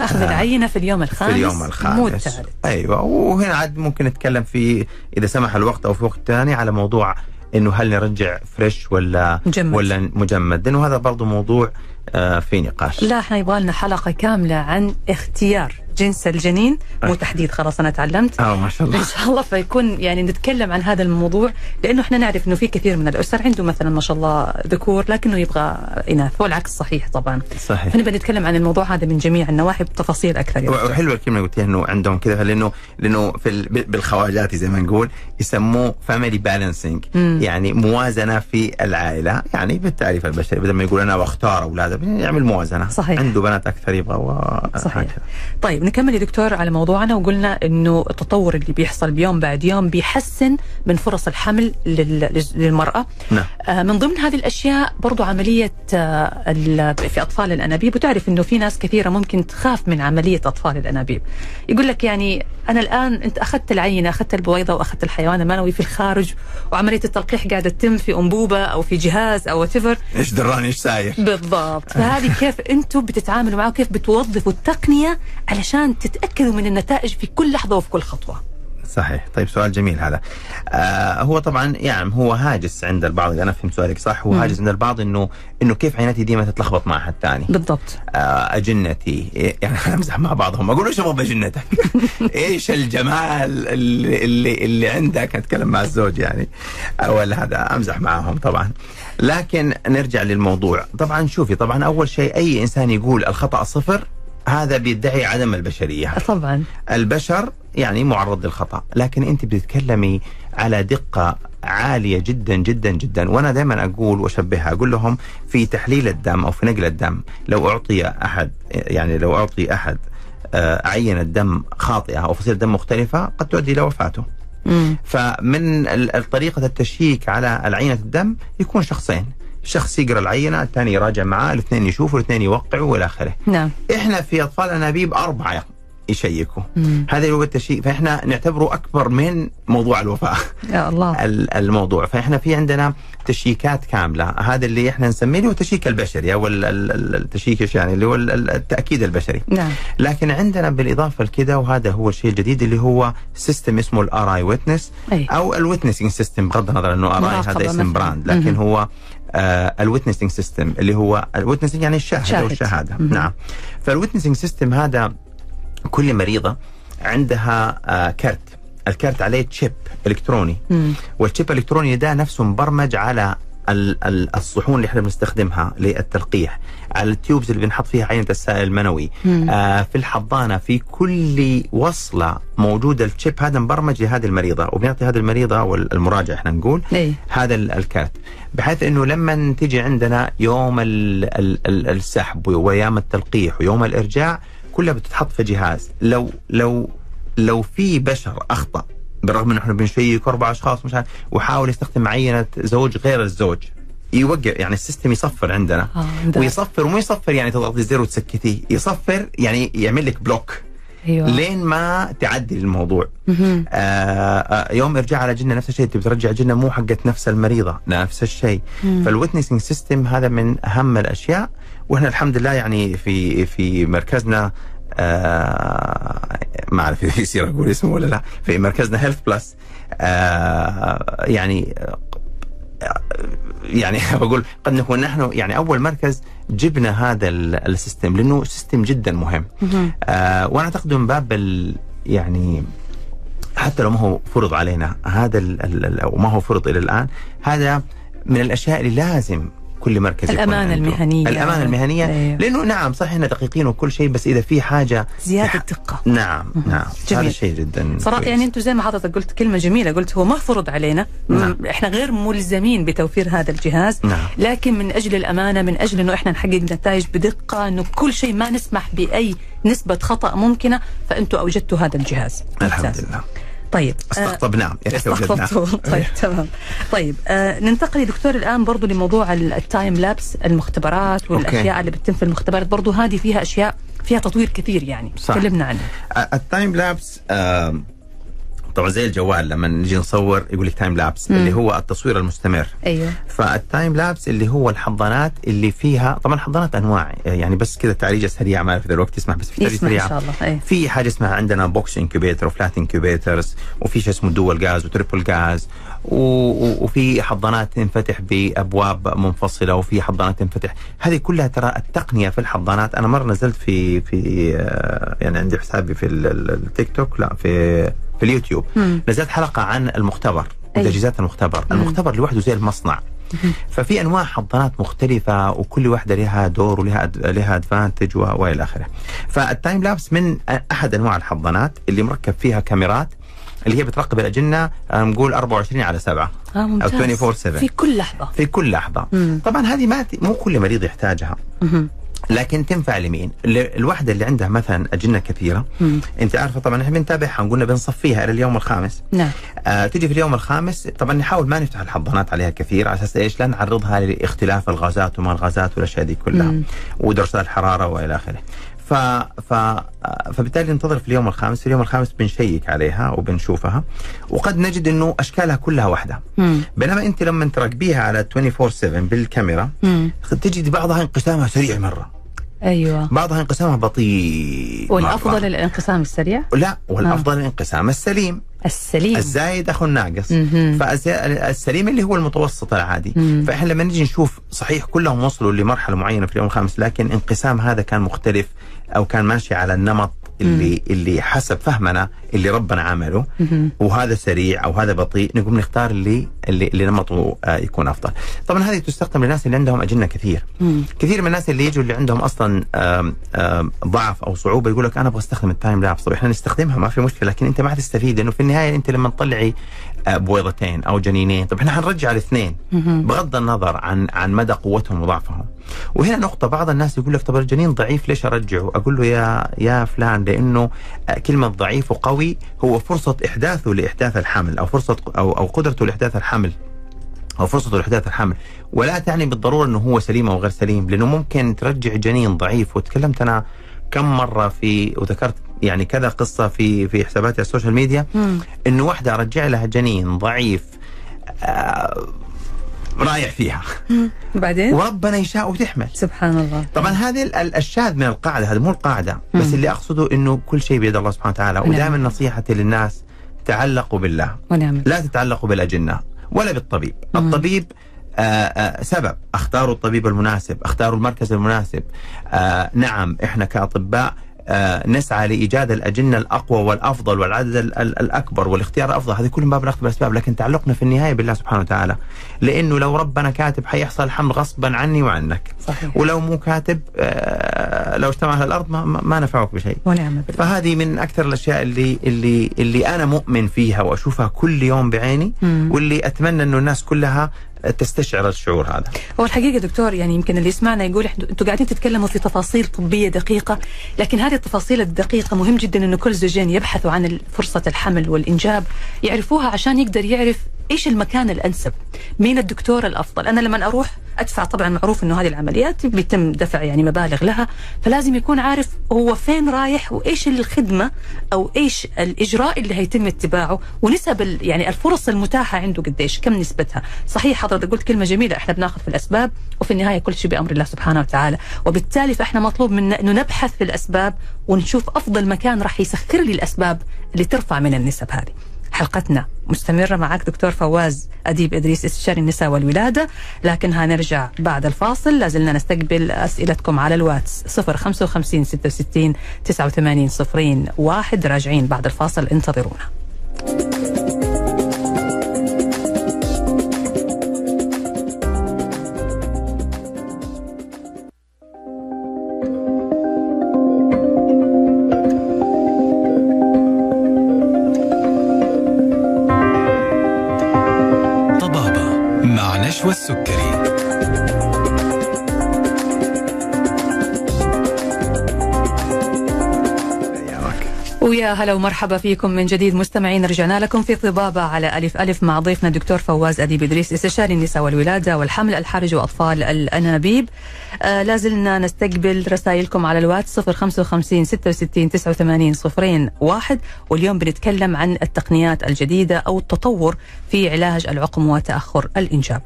أخذ آه. العينة في اليوم الخامس. في اليوم مو الخامس الثالث أيوه. وهنا عاد ممكن نتكلم في إذا سمح الوقت أو في وقت ثاني على موضوع إنه هل نرجع فريش ولا مجمد. ولا مجمد؟ لأنه هذا برضه موضوع آه في نقاش. لا إحنا يبغى لنا حلقة كاملة عن اختيار جنس الجنين مو أه. تحديد خلاص أنا تعلمت آه ما شاء الله إن شاء الله فيكون يعني نتكلم عن هذا الموضوع لأنه إحنا نعرف إنه في كثير من الأسر عنده مثلا ما شاء الله ذكور لكنه يبغى إناث والعكس صحيح طبعا صحيح فنبغى نتكلم عن الموضوع هذا من جميع النواحي بتفاصيل أكثر يعني. وحلوة الكلمة اللي قلتيها إنه عندهم كذا لأنه لأنه في ال- بالخواجاتي زي ما نقول يسموه family balancing. يعني موازنة في العائلة يعني بالتعريف البشري بدل ما يقول أنا بختار أولاد يعمل موازنة صحيح. عنده بنات أكثر يبغى و... صحيح هكذا. طيب نكمل يا دكتور على موضوعنا وقلنا إنه التطور اللي بيحصل بيوم بعد يوم بيحسن من فرص الحمل لل- للمرأة. نعم. آه، من ضمن هذه الأشياء برضو عملية آه، في أطفال الأنابيب وتعرف إنه في ناس كثيرة ممكن تخاف من عملية أطفال الأنابيب. يقول لك يعني أنا الآن أنت أخذت العينة أخذت البويضة وأخذت الحيوان المنوي في الخارج وعملية التلقيح قاعدة تتم في أنبوبة أو في جهاز أو whatever. إيش دراني إيش ساير بالضبط. فهذه كيف أنتم بتتعاملوا معه كيف بتوظفوا التقنية علشان تتأكدوا من النتائج في كل لحظة وفي كل خطوة. صحيح. طيب سؤال جميل هذا. آه هو طبعا يعني هو هاجس عند البعض إذا أنا فهمت سؤالك صح هو. هاجس عند البعض إنه إنه كيف عينتي ديما تتلخبط مع حد ثاني؟ بالضبط. آه أجنتي إيه، يعني أمزح مع بعضهم أقول إيش أبغى بأجنتك؟ (laughs) إيش الجمال اللي, اللي اللي عندك؟ أتكلم مع الزوج يعني ولا هذا أمزح معاهم طبعا. لكن نرجع للموضوع. طبعا شوفي طبعا أول شيء أي إنسان يقول الخطأ صفر هذا بيدعي عدم البشرية. طبعا. البشر يعني معرض للخطأ لكن أنت بتتكلمي على دقة عالية جدا جدا جدا. وأنا دائما أقول وأشبهها أقول لهم في تحليل الدم أو في نقل الدم لو أعطي أحد يعني لو أعطي أحد آه، عينة دم خاطئة أو فصيلة دم مختلفة قد تؤدي إلى وفاته. مم. فمن طريقة التشييك على العينة الدم يكون شخصين. شخص يقرأ العينة الثاني يراجع معاه الاثنين يشوفوا الاثنين يوقعوا والى آخره. نعم. إحنا في اطفال انابيب اربعة يشيكوا. مم. هذا هو التشيك فإحنا نعتبره أكبر من موضوع الوفاة. يا الله. (laughs) ال- الموضوع. فإحنا في عندنا تشييكات كاملة. هذا اللي إحنا نسميه هو ال check البشري أو ال- ال- ال- ال check إيش يعني؟ اللي هو ال- ال- التأكيد البشري. نعم. لكن عندنا بالإضافة لكده وهذا هو الشيء الجديد اللي هو system اسمه ال RI Witness. أو ال witnessing system بغض النظر إنه RI هذا اسم. brand لكن مهم. هو ال witnessing system اللي هو ال witnessing يعني الشاهد شاهد. أو الشهادة مهم. نعم فال witnessing system هذا كل مريضة عندها آه، كرت الكرت عليه chip إلكتروني مم. وال chip الالكتروني ده نفسه مبرمج على الصحون اللي إحنا بنستخدمها للتلقيح. على ال tubes اللي بنحط فيها عينه السائل المنوي. آه في الحضانة في كل وصلة موجود ال chip هذا مبرمج لهذه المريضة وبنعطي هذه المريضة أو المراجع إحنا نقول اي هذا ال- الكارت. بحيث إنه لما تيجي عندنا يوم ال ال ال السحب وايام التلقيح ويوم الإرجاع كلها بتتحط في جهاز. لو لو لو في بشر أخطأ بالرغم إنه إحنا بنشيك أربع أشخاص مش عارف وحاول يستخدم عينه زوج غير الزوج. يوقف يعني ال system يصفر عندنا. آه،. ويصفر ومو يصفر يعني تضغطي زر وتسكتيه يصفر يعني يعمل لك block. أيوه. لين ما تعدل الموضوع. آه آه يوم ارجاع الأجنة نفس الشيء تبي ترجع أجنة مو حقت نفس المريضة نفس الشيء. مم. فال witnessing system هذا من أهم الأشياء. وإحنا الحمد لله يعني في في مركزنا آه ما أعرف إذا يصير أقول اسمه ولا لا. في مركزنا Health Plus آه يعني يعني (laughs) بقول قد نكون نحن يعني أول مركز جبنا هذا ال- ال system لأنه system جدا مهم. آه وأنا أعتقد من باب ال- يعني حتى لو ما هو فرض علينا هذا ال- ال- ال- أو ما هو فرض إلى الآن هذا من الأشياء اللي لازم كل مركز عنده. المهنية. الأمانة المهنية أيوه. لأنه نعم صح إحنا دقيقين وكل شيء بس إذا في حاجة زيادة دقه نعم نعم جميل. هذا شيء جدا صراحة كويس. يعني أنتم زي ما حضرتك قلت كلمة جميلة قلت هو ما فرض علينا نعم. إحنا غير ملزمين بتوفير هذا الجهاز نعم. لكن من أجل الأمانة من أجل إنه إحنا نحقق نتائج بدقة إنه كل شيء ما نسمح بأي نسبة خطأ ممكنة فانتم أوجدتوا هذا الجهاز الحمد. لله طيب آه، استقطبناه. استقطبته (laughs) طيب تمام طيب آه ننتقل يا دكتور الآن برضو لموضوع ال- ال time lapse المختبرات والأشياء okay. اللي بتتم في المختبرات برضو هذه فيها أشياء فيها تطوير كثير يعني صح. تكلمنا عنه ال time lapse طبعا زي الجوال لما نجي نصور يقول لك time lapse مم. اللي هو التصوير المستمر. أيوه. فال time lapse اللي هو الحضانات اللي فيها طبعا الحضانات أنواع يعني بس كذا تعريجة سريعة ما أعرف إذا الوقت يسمح بس في تعريجة يسمح إن سريعة. شاء الله. إيه في حاجة اسمها عندنا box incubator و flat incubators وفي شيء اسمه dual gas و triple gas و- و- وفي حضانات تنفتح بأبواب منفصلة وفي حضانات تنفتح. هذه كلها ترى التقنية في الحضانات. أنا مرة نزلت في في آه، يعني عندي حسابي في ال- ال- التيك توك لا في في اليوتيوب مم. نزلت حلقة عن المختبر أي. وتجهيزات المختبر مم. المختبر لوحده زي المصنع ففي أنواع حضانات مختلفة وكل واحدة لها دور ولها أد... لها advantage. وإلى آخره. فال time lapse من أحد أنواع الحضانات اللي مركب فيها كاميرات اللي هي بتراقب الأجنة آه، نقول 24 على 7 آه ممتاز 24/7. في كل لحظة في كل لحظة. مم. طبعا هذه ما مو كل مريض يحتاجها مهم. لكن تنفع لمين؟ الوحدة اللي عندها مثلا أجنة كثيرة مم. أنت عارفة طبعا إحنا بنتابعها قلنا بنصفيها إلى اليوم الخامس نعم آه تجي في اليوم الخامس طبعا نحاول ما نفتح الحضانات عليها كثير على أساس إيش؟ لا نعرضها لاختلاف الغازات وما الغازات والأشياء دي كلها مم. ودرجات الحراره وإلى آخره. ف ف فبالتالي ننتظر في اليوم الخامس، في اليوم الخامس بنشيك عليها وبنشوفها وقد نجد إنه أشكالها كلها واحدة. مم. بينما أنت لما تراقبيها على 24/7 بالكاميرا مم. تجد بعضها انقسامها سريع مرة، أيوه. بعضها انقسامها بطيء. والأفضل مرة. الانقسام السريع؟ لا والأفضل الانقسام السليم. السليم. الزايد أخو الناقص. فالسليم اللي هو المتوسط العادي. مم. فإحنا لما نجي نشوف صحيح كلهم وصلوا لمرحلة معينة في اليوم الخامس لكن انقسام هذا كان مختلف أو كان ماشي على النمط اللي اللي حسب فهمنا اللي ربنا عمله. وهذا سريع أو هذا بطيء نقوم نختار اللي اللي, اللي نمطه آه، يكون أفضل. طبعا هذه تستخدم للناس اللي عندهم أجنة كثير. كثير من الناس اللي يجوا اللي عندهم أصلا آم، آم، ضعف أو صعوبة يقول لك أنا أبغى أستخدم التايم لابس، طيب إحنا نستخدمها ما في مشكلة لكن أنت ما حتستفيد لأنه في النهاية أنت لما تطلعي بويضتين أو جنينين، طيب إحنا حنرجع الاثنين. بغض النظر عن عن مدى قوتهم وضعفهم. وهنا نقطة بعض الناس يقول لك طب الجنين ضعيف ليش أرجعه؟ أقول له يا يا فلان لأنه آه، كلمة ضعيف وقوي هو فرصة إحداثه لإحداث الحمل أو فرصة أو أو قدرته لإحداث الحمل أو فرصته لإحداث الحمل. ولا تعني بالضرورة أنه هو سليم أو غير سليم لأنه ممكن ترجع جنين ضعيف. وتكلمت أنا كم مرة في وذكرت يعني كذا قصة في في حساباتي على ال social media انه واحدة ارجع لها جنين ضعيف آه رايح فيها. بعدين؟ وربنا يشاء وتحمل. سبحان الله. طبعا هذه ال- ال- الشاذ من القاعدة هذا مو القاعدة بس اللي أقصده إنه كل شيء بيد الله سبحانه وتعالى ودائما نصيحتي للناس تعلقوا بالله. ونعم. لا تتعلقوا بالأجنة ولا بالطبيب. الطبيب آه آه سبب. أختاروا الطبيب المناسب أختاروا المركز المناسب. آه نعم إحنا كأطباء نسعى لإيجاد الأجنة الأقوى والأفضل والعدد ال- ال- الأكبر والاختيار الأفضل. هذه كلهم باب الاخذ بالاسباب لكن تعلقنا في النهاية بالله سبحانه وتعالى. لأنه لو ربنا كاتب حيحصل الحمل غصبا عني وعنك. صحيح. ولو مو كاتب آه لو اجتمع على الأرض ما, ما ما نفعك بشيء. ونعم فهذه من أكثر الأشياء اللي اللي اللي أنا مؤمن فيها وأشوفها كل يوم بعيني مم. واللي أتمنى انه الناس كلها تستشعر الشعور هذا. هو الحقيقة دكتور يعني يمكن اللي يسمعنا يقول أنتم قاعدين تتكلموا في تفاصيل طبية دقيقة لكن هذه التفاصيل الدقيقة مهم جدا إنه كل زوجين يبحثوا عن فرصة الحمل والإنجاب يعرفوها عشان يقدر يعرف إيش المكان الأنسب مين الدكتور الأفضل أنا لما أروح أدفع طبعا معروف إنه هذه العمليات بيتم دفع يعني مبالغ لها فلازم يكون عارف هو فين رايح وإيش الخدمة أو إيش الإجراء اللي هيتم اتباعه ونسب يعني الفرص المتاحة عنده قديش كم نسبتها صحيح حضرتك قلت كلمة جميلة إحنا بناخذ في الأسباب وفي النهاية كل شيء بأمر الله سبحانه وتعالى. وبالتالي فإحنا مطلوب منا انه نبحث في الأسباب ونشوف أفضل مكان راح يسخر لي الأسباب اللي ترفع من النسب هذه. حلقتنا مستمرة معك دكتور فواز أديب إدريس استشاري النساء والولادة. لكنها نرجع بعد الفاصل. لازلنا نستقبل أسئلتكم على الواتس 055 66 89 صفرين واحد. راجعين بعد الفاصل انتظرونا. مع ويا هلا ومرحبا فيكم من جديد مستمعين. رجعنا لكم في طبابة على ألف ألف مع ضيفنا الدكتور فواز أديب إدريس استشاري النساء والولادة والحمل الحرج وأطفال الأنابيب. آه لازلنا نستقبل رسائلكم على الواتس 055 66 89 صفرين واحد. واليوم بنتكلم عن التقنيات الجديدة أو التطور في علاج العقم وتأخر الإنجاب.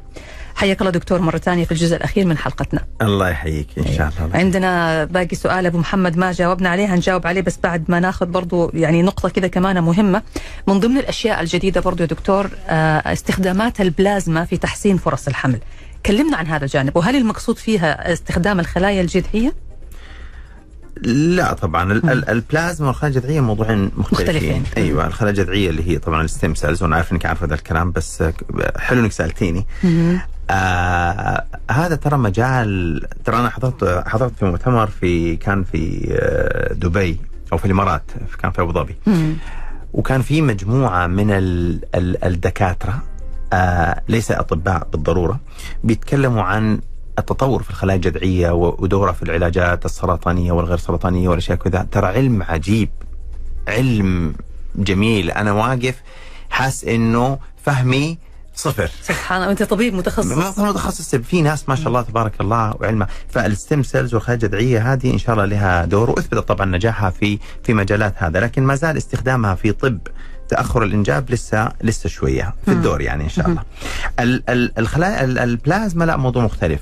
حياك الله دكتور مرة ثانية في الجزء الأخير من حلقتنا الله يحييك إن شاء الله. عندنا باقي سؤال أبو محمد ما جاوبنا عليه هنجاوب عليه بس بعد ما ناخذ برضو يعني نقطة كده كمان مهمة من ضمن الأشياء الجديدة برضو يا دكتور آه، استخدامات البلازما في تحسين فرص الحمل كلمنا عن هذا الجانب وهل المقصود فيها استخدام الخلايا الجذعية لا طبعا ال- ال- البلازما والخلايا الجذعية موضوعين مختلفين. مختلفين. أيوه الخلايا الجذعية اللي هي طبعا ال stem cells وأنا عارف إنك عارفة هذا الكلام بس آه، حلو إنك سألتيني. آه هذا ترى مجال ترى أنا حضرت حضرت في مؤتمر في كان في آه، دبي أو في الإمارات كان في أبو ظبي. وكان في مجموعة من ال ال الدكاترة آه ليس أطباء بالضرورة بيتكلموا عن التطور في الخلايا الجذعية ودورها في العلاجات السرطانية والغير سرطانية والأشياء كذا. ترى علم عجيب علم جميل. أنا واقف حاس إنه فهمي صفر. سبحان الله أنت طبيب متخصص. ما متخصص؟ في ناس ما شاء الله تبارك الله وعلمها فال stem cells والخلايا الجذعيه هذه إن شاء الله لها دور وأثبتت طبعا نجاحها في في مجالات هذا. لكن ما زال استخدامها في طب تأخر الإنجاب لسه لسه شوية في الدور يعني إن شاء الله. ال- ال- الخلايا ال- البلازما لا موضوع مختلف.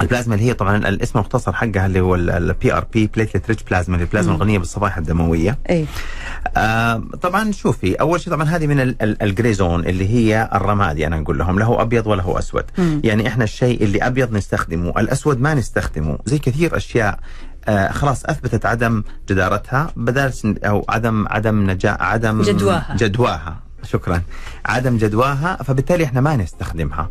البلازما اللي هي طبعا الاسم المختصر حقها اللي هو ال PRP platelet rich plasma اللي البلازما الغنية بالصفائح الدموية. اي آه طبعا شوفي أول شيء طبعا هذه من ال- ال- ال gray zone اللي هي الرمادي أنا نقول لهم له أبيض وله أسود مم. يعني إحنا الشيء اللي أبيض نستخدمه الأسود ما نستخدمه زي كثير أشياء آه خلاص أثبتت عدم جدارتها بدل أو عدم عدم نجاح عدم جدواها. جدواها شكرا. عدم جدواها فبالتالي إحنا ما نستخدمها.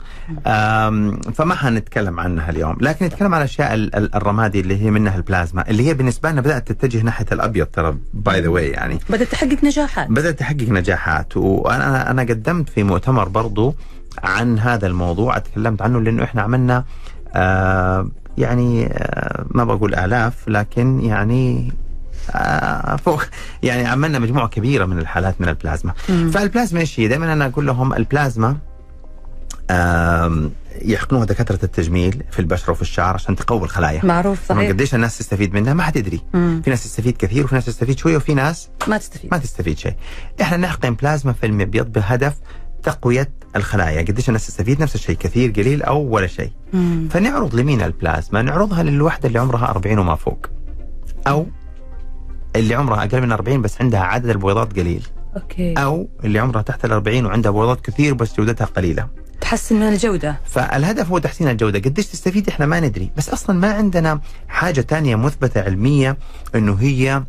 فما حنتكلم عنها اليوم. لكن نتكلم عن الاشياء ال- ال- الرمادي اللي هي منها البلازما اللي هي بالنسبة لنا بدأت تتجه ناحية الأبيض ترى by the way يعني. بدأت تحقق نجاحات. بدأت تحقق نجاحات. وأنا أنا قدمت في مؤتمر برضو عن هذا الموضوع تكلمت عنه لأنه إحنا عملنا آه يعني آه ما بقول آلاف لكن يعني فوق. يعني عملنا مجموعة كبيرة من الحالات من البلازما. مم. فالبلازما إيش هي؟ دائما أنا أقول لهم البلازما يحقنوها دكاترة التجميل في البشرة وفي الشعر عشان تقوي الخلايا. معروف صحيح. قديش الناس تستفيد منها؟ ما حتدري مم. في ناس تستفيد كثير وفي ناس تستفيد شوية وفي ناس ما تستفيد. ما تستفيد شيء. إحنا نحقن بلازما في المبيض بهدف تقوية الخلايا. قديش الناس تستفيد؟ نفس الشيء كثير قليل أو ولا شيء. فنعرض لمين البلازما؟ نعرضها للوحدة اللي عمرها 40 وما فوق. أو اللي عمرها أقل من 40 بس عندها عدد البويضات قليل. okay. أو اللي عمرها تحت ال 40 وعندها بويضات كثير بس جودتها قليلة. تحسن من الجودة. فالهدف هو تحسين الجودة. قديش تستفيد إحنا ما ندري. بس أصلا ما عندنا حاجة تانية مثبتة علمية أنه هي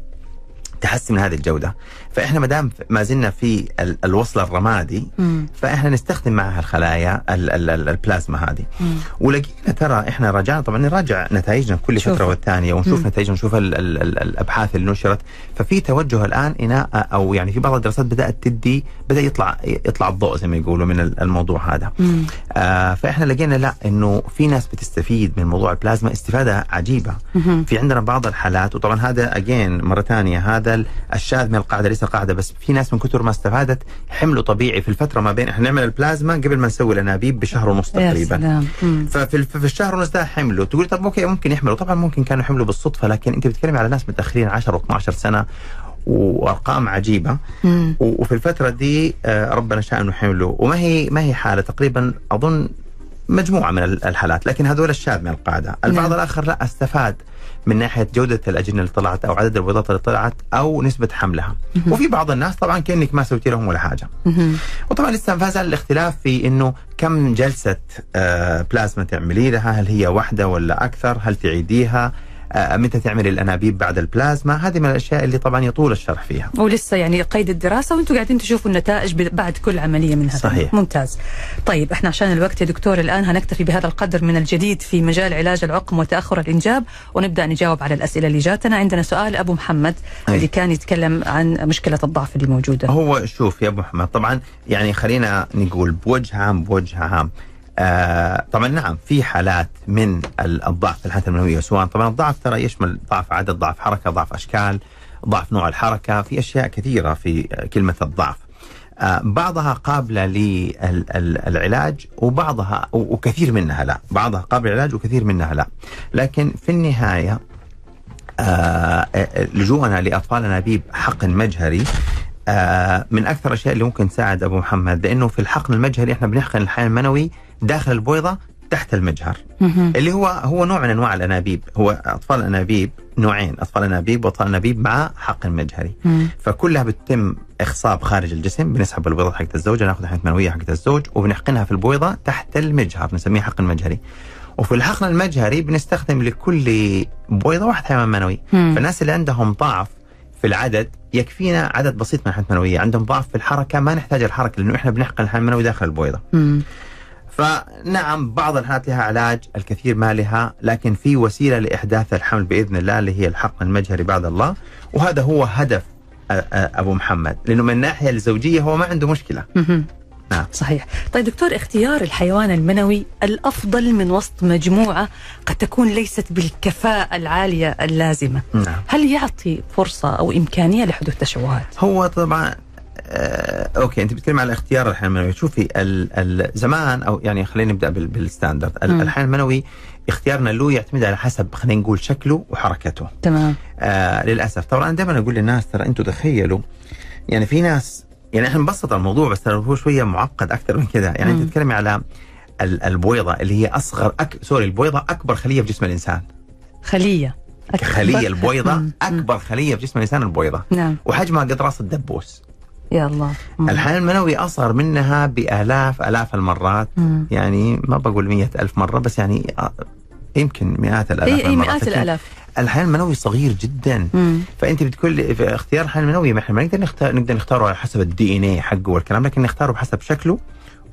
تحسن من هذه الجودة. فإحنا ما دام ما زلنا في ال- الوصل الرمادي مم. فإحنا نستخدم معها الخلايا ال- ال- ال- البلازما هذه مم. ولقينا ترى إحنا راجعنا طبعا نراجع نتائجنا كل شوف. فترة والثانية ونشوف مم. نتائجنا نشوف ال- ال- ال- الأبحاث اللي نشرت ففي توجه الآن إناء أو يعني في بعض الدراسات بدأت تدي بدأ يطلع يطلع الضوء زي ما يقولوا من ال- الموضوع هذا مم. آه فإحنا لقينا لا إنه في ناس بتستفيد من موضوع البلازما استفادة عجيبة مهم. في عندنا بعض الحالات وطبعا هذا اجين مرة ثانية هذا ال- الشاذ من القاعدة ليس القاعده بس في ناس من كثر ما استفادت حملوا طبيعي في الفترة ما بين إحنا نعمل البلازما قبل ما نسوي الأنابيب بشهر ونص تقريبا. ففي في الشهر ونص ده حملوا. تقول طب okay ممكن يحملوا. طبعا ممكن كانوا يحملوا بالصدفة لكن أنت بتتكلم على ناس متأخرين 10 و12 سنة وأرقام عجيبة. مم. وفي الفترة دي آه، ربنا شاء إنه حملوا. وما هي ما هي حالة؟ تقريبا أظن مجموعة من ال- الحالات. لكن هذول الشاذ من القاعدة. البعض نعم. الآخر لا استفاد. من ناحية جودة الأجنة اللي طلعت أو عدد البيضات اللي طلعت أو نسبة حملها. وفي بعض الناس طبعا كأنك ما سويتي لهم ولا حاجة. مهم. وطبعا لسه ما زال الاختلاف في إنه كم جلسة آه، بلازما تعملي لها؟ هل هي واحدة ولا أكثر؟ هل تعيديها؟ متى تعملي الأنابيب بعد البلازما؟ هذه من الأشياء اللي طبعا يطول الشرح فيها. ولسه يعني قيد الدراسة وأنتم قاعدين تشوفوا النتائج بعد كل عملية منها. صحيح. ممتاز. طيب إحنا عشان الوقت يا دكتور الآن هنكتفي بهذا القدر من الجديد في مجال علاج العقم وتأخر الإنجاب ونبدأ نجاوب على الأسئلة اللي جاتنا. عندنا سؤال أبو محمد أي. اللي كان يتكلم عن مشكلة الضعف اللي موجودة. هو شوف يا أبو محمد طبعا يعني خلينا نقول بوجه عام بوجه عام. آه طبعا نعم في حالات من ال- الضعف في الحالات المنويه سواء طبعا الضعف ترى يشمل ضعف عدد ضعف حركة ضعف أشكال ضعف نوع الحركة في أشياء كثيرة في كلمة الضعف. آه بعضها قابلة للعلاج وبعضها وكثير منها لا. بعضها قابلة للعلاج وكثير منها لا. لكن في النهاية آه، لجوءنا لاطفال انابيب حقن مجهري آه، من أكثر الأشياء اللي ممكن تساعد أبو محمد لأنه في الحقن المجهري إحنا بنحقن الحيوان المنوي داخل البويضة تحت المجهر. اللي هو هو نوع من أنواع الأنابيب هو أطفال الانابيب نوعين أطفال أنابيب وأطفال أنابيب مع حقن مجهري. فكلها بتتم إخصاب خارج الجسم بنسحب البويضه حقت الزوجه ناخذ الحيوانات المنويه حقت الزوج وبنحقنها في البويضة تحت المجهر نسميه حقن مجهري وفي الحقن المجهري بنستخدم لكل بويضة واحد حيوان منوي. فالناس اللي عندهم ضعف في العدد يكفينا عدد بسيط من الحيوانات المنويه عندهم ضعف في الحركة ما نحتاج الحركة لأنه إحنا بنحقن الحيوان المنوي داخل البويضة. فنعم بعض الحالات لها علاج الكثير ما لها لكن في وسيلة لإحداث الحمل بإذن الله اللي هي الحقن المجهري بعد الله. وهذا هو هدف أ- أ- أبو محمد لأنه من الناحيه الزوجية هو ما عنده مشكلة. مهم. نعم. صحيح. طيب دكتور اختيار الحيوان المنوي الأفضل من وسط مجموعة قد تكون ليست بالكفاءة العالية اللازمة. نعم. هل يعطي فرصة أو إمكانية لحدوث تشوهات؟ هو طبعا آه okay أنت بتتكلم على اختيار الحيوان المنوي شوفي ال ال زمان أو يعني خلينا نبدأ بال- بال standard. ال- مم. الحيوان المنوي اختيارنا له يعتمد على حسب خلينا نقول شكله وحركته. تمام. آه للأسف. طبعا أنا دائما أقول للناس ترى أنتم تخيلوا يعني في ناس يعني إحنا نبسط الموضوع بس ترى هو شوية معقد أكثر من كذا. يعني. أنت تتكلمي على ال- البويضة اللي هي أصغر أك... سوري البويضة أكبر خلية في جسم الإنسان. خلية. أكبر. خليه البويضه. أكبر خلية في جسم الإنسان البويضة. نعم. وحجمها قد راس الدبوس. يا الله. مم. الحيوان المنوي أصغر منها بآلاف آلاف المرات. مم. يعني ما بقول مية ألف مرة بس يعني آه، يمكن مئات الآلاف المرات. مئات لكن الآلاف. الحيوان المنوي صغير جدا. مم. فأنت بتقول في اختيار الحيوان المنوي ما إحنا ما نقدر نختار نقدر نختاره على حسب ال DNA حقه والكلام لكن نختاره بحسب شكله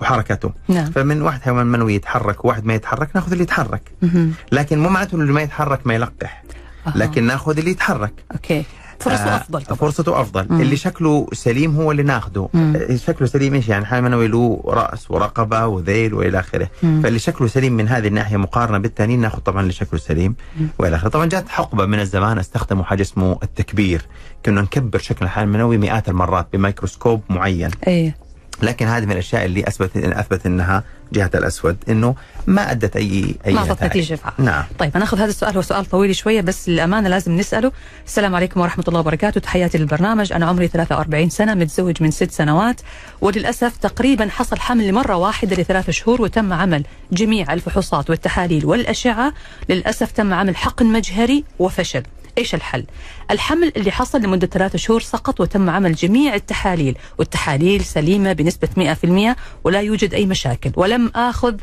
وحركته. نعم. فمن واحد حيوان منوي يتحرك وواحد ما يتحرك ناخذ اللي يتحرك. مهم. لكن مو معناته اللي ما يتحرك ما يلقح. أها. لكن ناخذ اللي يتحرك. okay. فرصة آه، أفضل طبعا. فرصته أفضل. مم. اللي شكله سليم هو اللي ناخذه مم. آه، شكله سليم إيش يعني؟ حيوان منوي له رأس ورقبة وذيل وإلى آخره. فاللي شكله سليم من هذه الناحية مقارنة بالثانيين ناخذ طبعا اللي شكله سليم. وإلى آخره. طبعا جات حقبة من الزمان استخدموا حاجة اسمه التكبير. كنا نكبر شكل الحيوان المنوي مئات المرات بميكروسكوب معين. إيه. لكن هذه من الأشياء اللي اثبت أثبت إنها جهة الأسود إنه ما أدت اي أي ما اعطت. نتيجة فعلا. نعم. طيب هناخذ هذا السؤال هو سؤال طويل شوية بس للأمانة لازم نسأله. السلام عليكم ورحمة الله وبركاته. تحياتي للبرنامج. أنا عمري 43 سنة متزوج من ست سنوات وللأسف تقريبا حصل حمل لمرة واحدة لثلاث شهور وتم عمل جميع الفحوصات والتحاليل والأشعة. للأسف تم عمل حقن مجهري وفشل. إيش الحل؟ الحمل اللي حصل لمدة ثلاثة شهور سقط وتم عمل جميع التحاليل، والتحاليل سليمة بنسبة 100% ولا يوجد أي مشاكل، ولم آخذ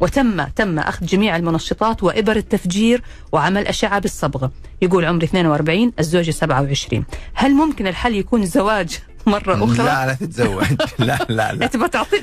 وتم تم أخذ جميع المنشطات وإبر التفجير وعمل أشعة بالصبغة. يقول عمري 42 الزوجة 27 هل ممكن الحل يكون زواج مرة أخرى. لا لا تتزوج. (laughs) لا لا لا. تبغى تعطي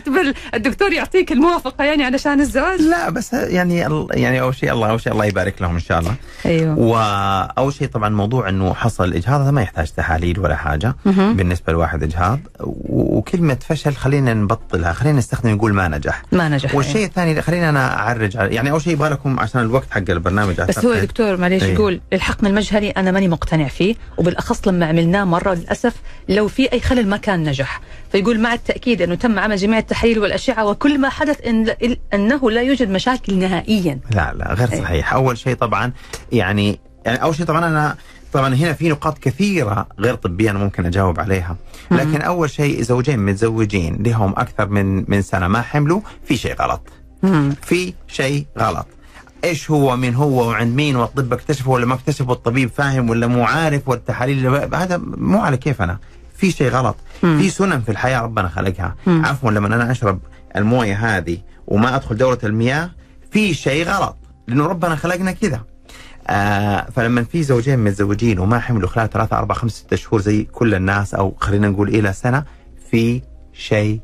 الدكتور يعطيك الموافقة يعني علشان الزواج؟ لا بس يعني يعني أول شيء الله أول شيء الله يبارك لهم إن شاء الله. أيوه. واول شيء طبعا موضوع إنه حصل إجهاض هذا ما يحتاج تحاليل ولا حاجة. مهم. بالنسبة لواحد إجهاض. و- وكلمة فشل خلينا نبطلها خلينا نستخدم نقول ما نجح. ما نجح والشيء الثاني خلينا أنا أعرج على- يعني أول شيء يبغى لكم عشان الوقت حق البرنامج بس هو. دكتور معليش إيه. يقول الحقن المجهري أنا ماني مقتنع فيه وبالأخص لما عملناه مرة للأسف لو في أي خلل ما كان نجح. فيقول مع التأكيد أنه تم عمل جميع التحاليل والأشعة وكل ما حدث إن أنه لا يوجد مشاكل نهائيا. لا لا غير إيه. صحيح. أول شيء طبعا يعني يعني أول شيء طبعا أنا طبعا هنا في نقاط كثيرة غير طبية أنا ممكن أجاوب عليها. لكن أول شيء زوجين متزوجين لهم أكثر من من سنة ما حملوا في شيء غلط. في شيء غلط. إيش هو من هو وعند مين؟ والطب اكتشفه ولا ما اكتشفه والطبيب فاهم ولا مو عارف؟ والتحاليل هذا مو على كيفنا. في شيء غلط مم. في سنن في الحياة ربنا خلقها مم. عفوا لما أنا أشرب الموية هذه وما أدخل دورة المياه في شيء غلط لأنه ربنا خلقنا كذا آه فلما في زوجين متزوجين وما حملوا خلال ثلاثة أربعة خمسة ستة شهور زي كل الناس أو خلينا نقول إلى سنة في شيء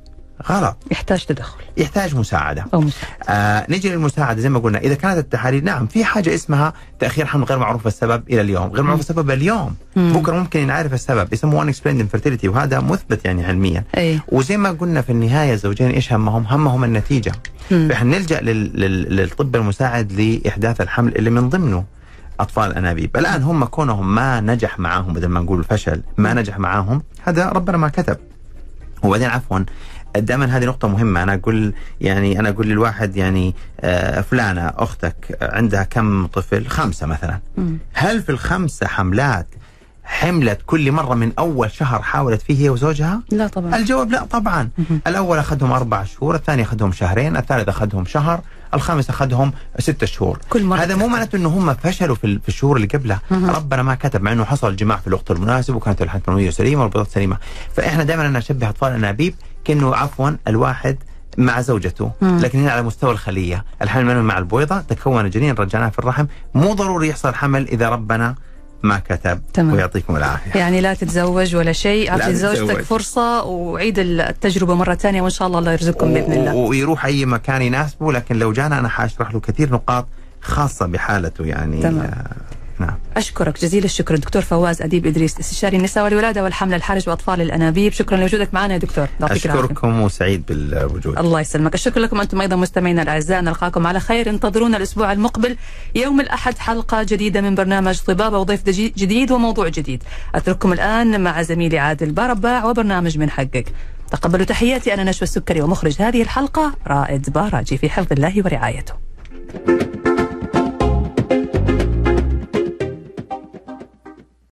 غلط. يحتاج تدخل. يحتاج مساعدة. أو مساعدة. آه نجي للمساعدة زي ما قلنا إذا كانت التحاليل نعم في حاجة اسمها تأخير حمل غير معروف السبب إلى اليوم. غير معروف السبب اليوم. مم. بكرة ممكن ينعرف السبب. يسموه unexplained infertility وهذا مثبت يعني علميا. إي. وزي ما قلنا في النهاية الزوجين إيش همهم؟ همهم النتيجة. مم. فإحنا نلجأ لل... لل... للطب المساعد لإحداث الحمل اللي من ضمنه أطفال الانابيب، الآن هم كونهم ما نجح معاهم بدل ما نقول فشل، ما نجح معاهم هذا ربنا ما كتب. وبعدين عفوا دائما هذه نقطة مهمة أنا أقول يعني أنا أقول للواحد يعني آه، فلانة أختك عندها كم طفل؟ خمسة مثلا. هل في الخمسة حملات حملت كل مرة من أول شهر حاولت فيه هي وزوجها؟ لا طبعا الجواب لا طبعا. الأول أخذهم أربع شهور الثاني أخذهم شهرين الثالث أخذهم شهر الخامس أخذهم ستة شهور كل مرة هذا مو. معناته إنه هم فشلوا في ال- في الشهور اللي قبلها. ربنا ما كتب مع إنه حصل الجماع في الوقت المناسب وكانت الحمل المنويه سليمة والبيضات سليمة فإحنا دائما أنا أشبه أطفال الانابيب كأنه عفوا الواحد مع زوجته مم. لكن هنا على مستوى الخلية الحمل المنوي مع البويضه تكون الجنين رجعناه في الرحم مو ضروري يحصل حمل إذا ربنا ما كتب تمام. ويعطيكم العافية يعني لا تتزوج ولا شيء اعطي. زوجتك فرصة وعيد التجربة مرة ثانية وإن شاء الله الله يرزقكم بإذن الله ويروح أي مكان يناسبه لكن لو جانا أنا حاشرح له كثير نقاط خاصة بحالته يعني تمام. آه نعم. أشكرك جزيل الشكر الدكتور فواز أديب إدريس استشاري النساء والولادة والحمل الحرج وأطفال الأنابيب. شكرا لوجودك معنا يا دكتور. أشكركم وسعيد بالوجود. الله يسلمك. الشكر لكم أنتم أيضا مستمعينا الأعزاء. نلقاكم على خير. انتظرونا الأسبوع المقبل. يوم الأحد حلقة جديدة من برنامج طبابة وضيف جديد وموضوع جديد. أترككم الآن مع زميلي عادل بارباع وبرنامج من حقك. تقبلوا تحياتي. أنا نشوى السكري ومخرج هذه الحلقة رائد باراجي في حفظ الله ورعايته.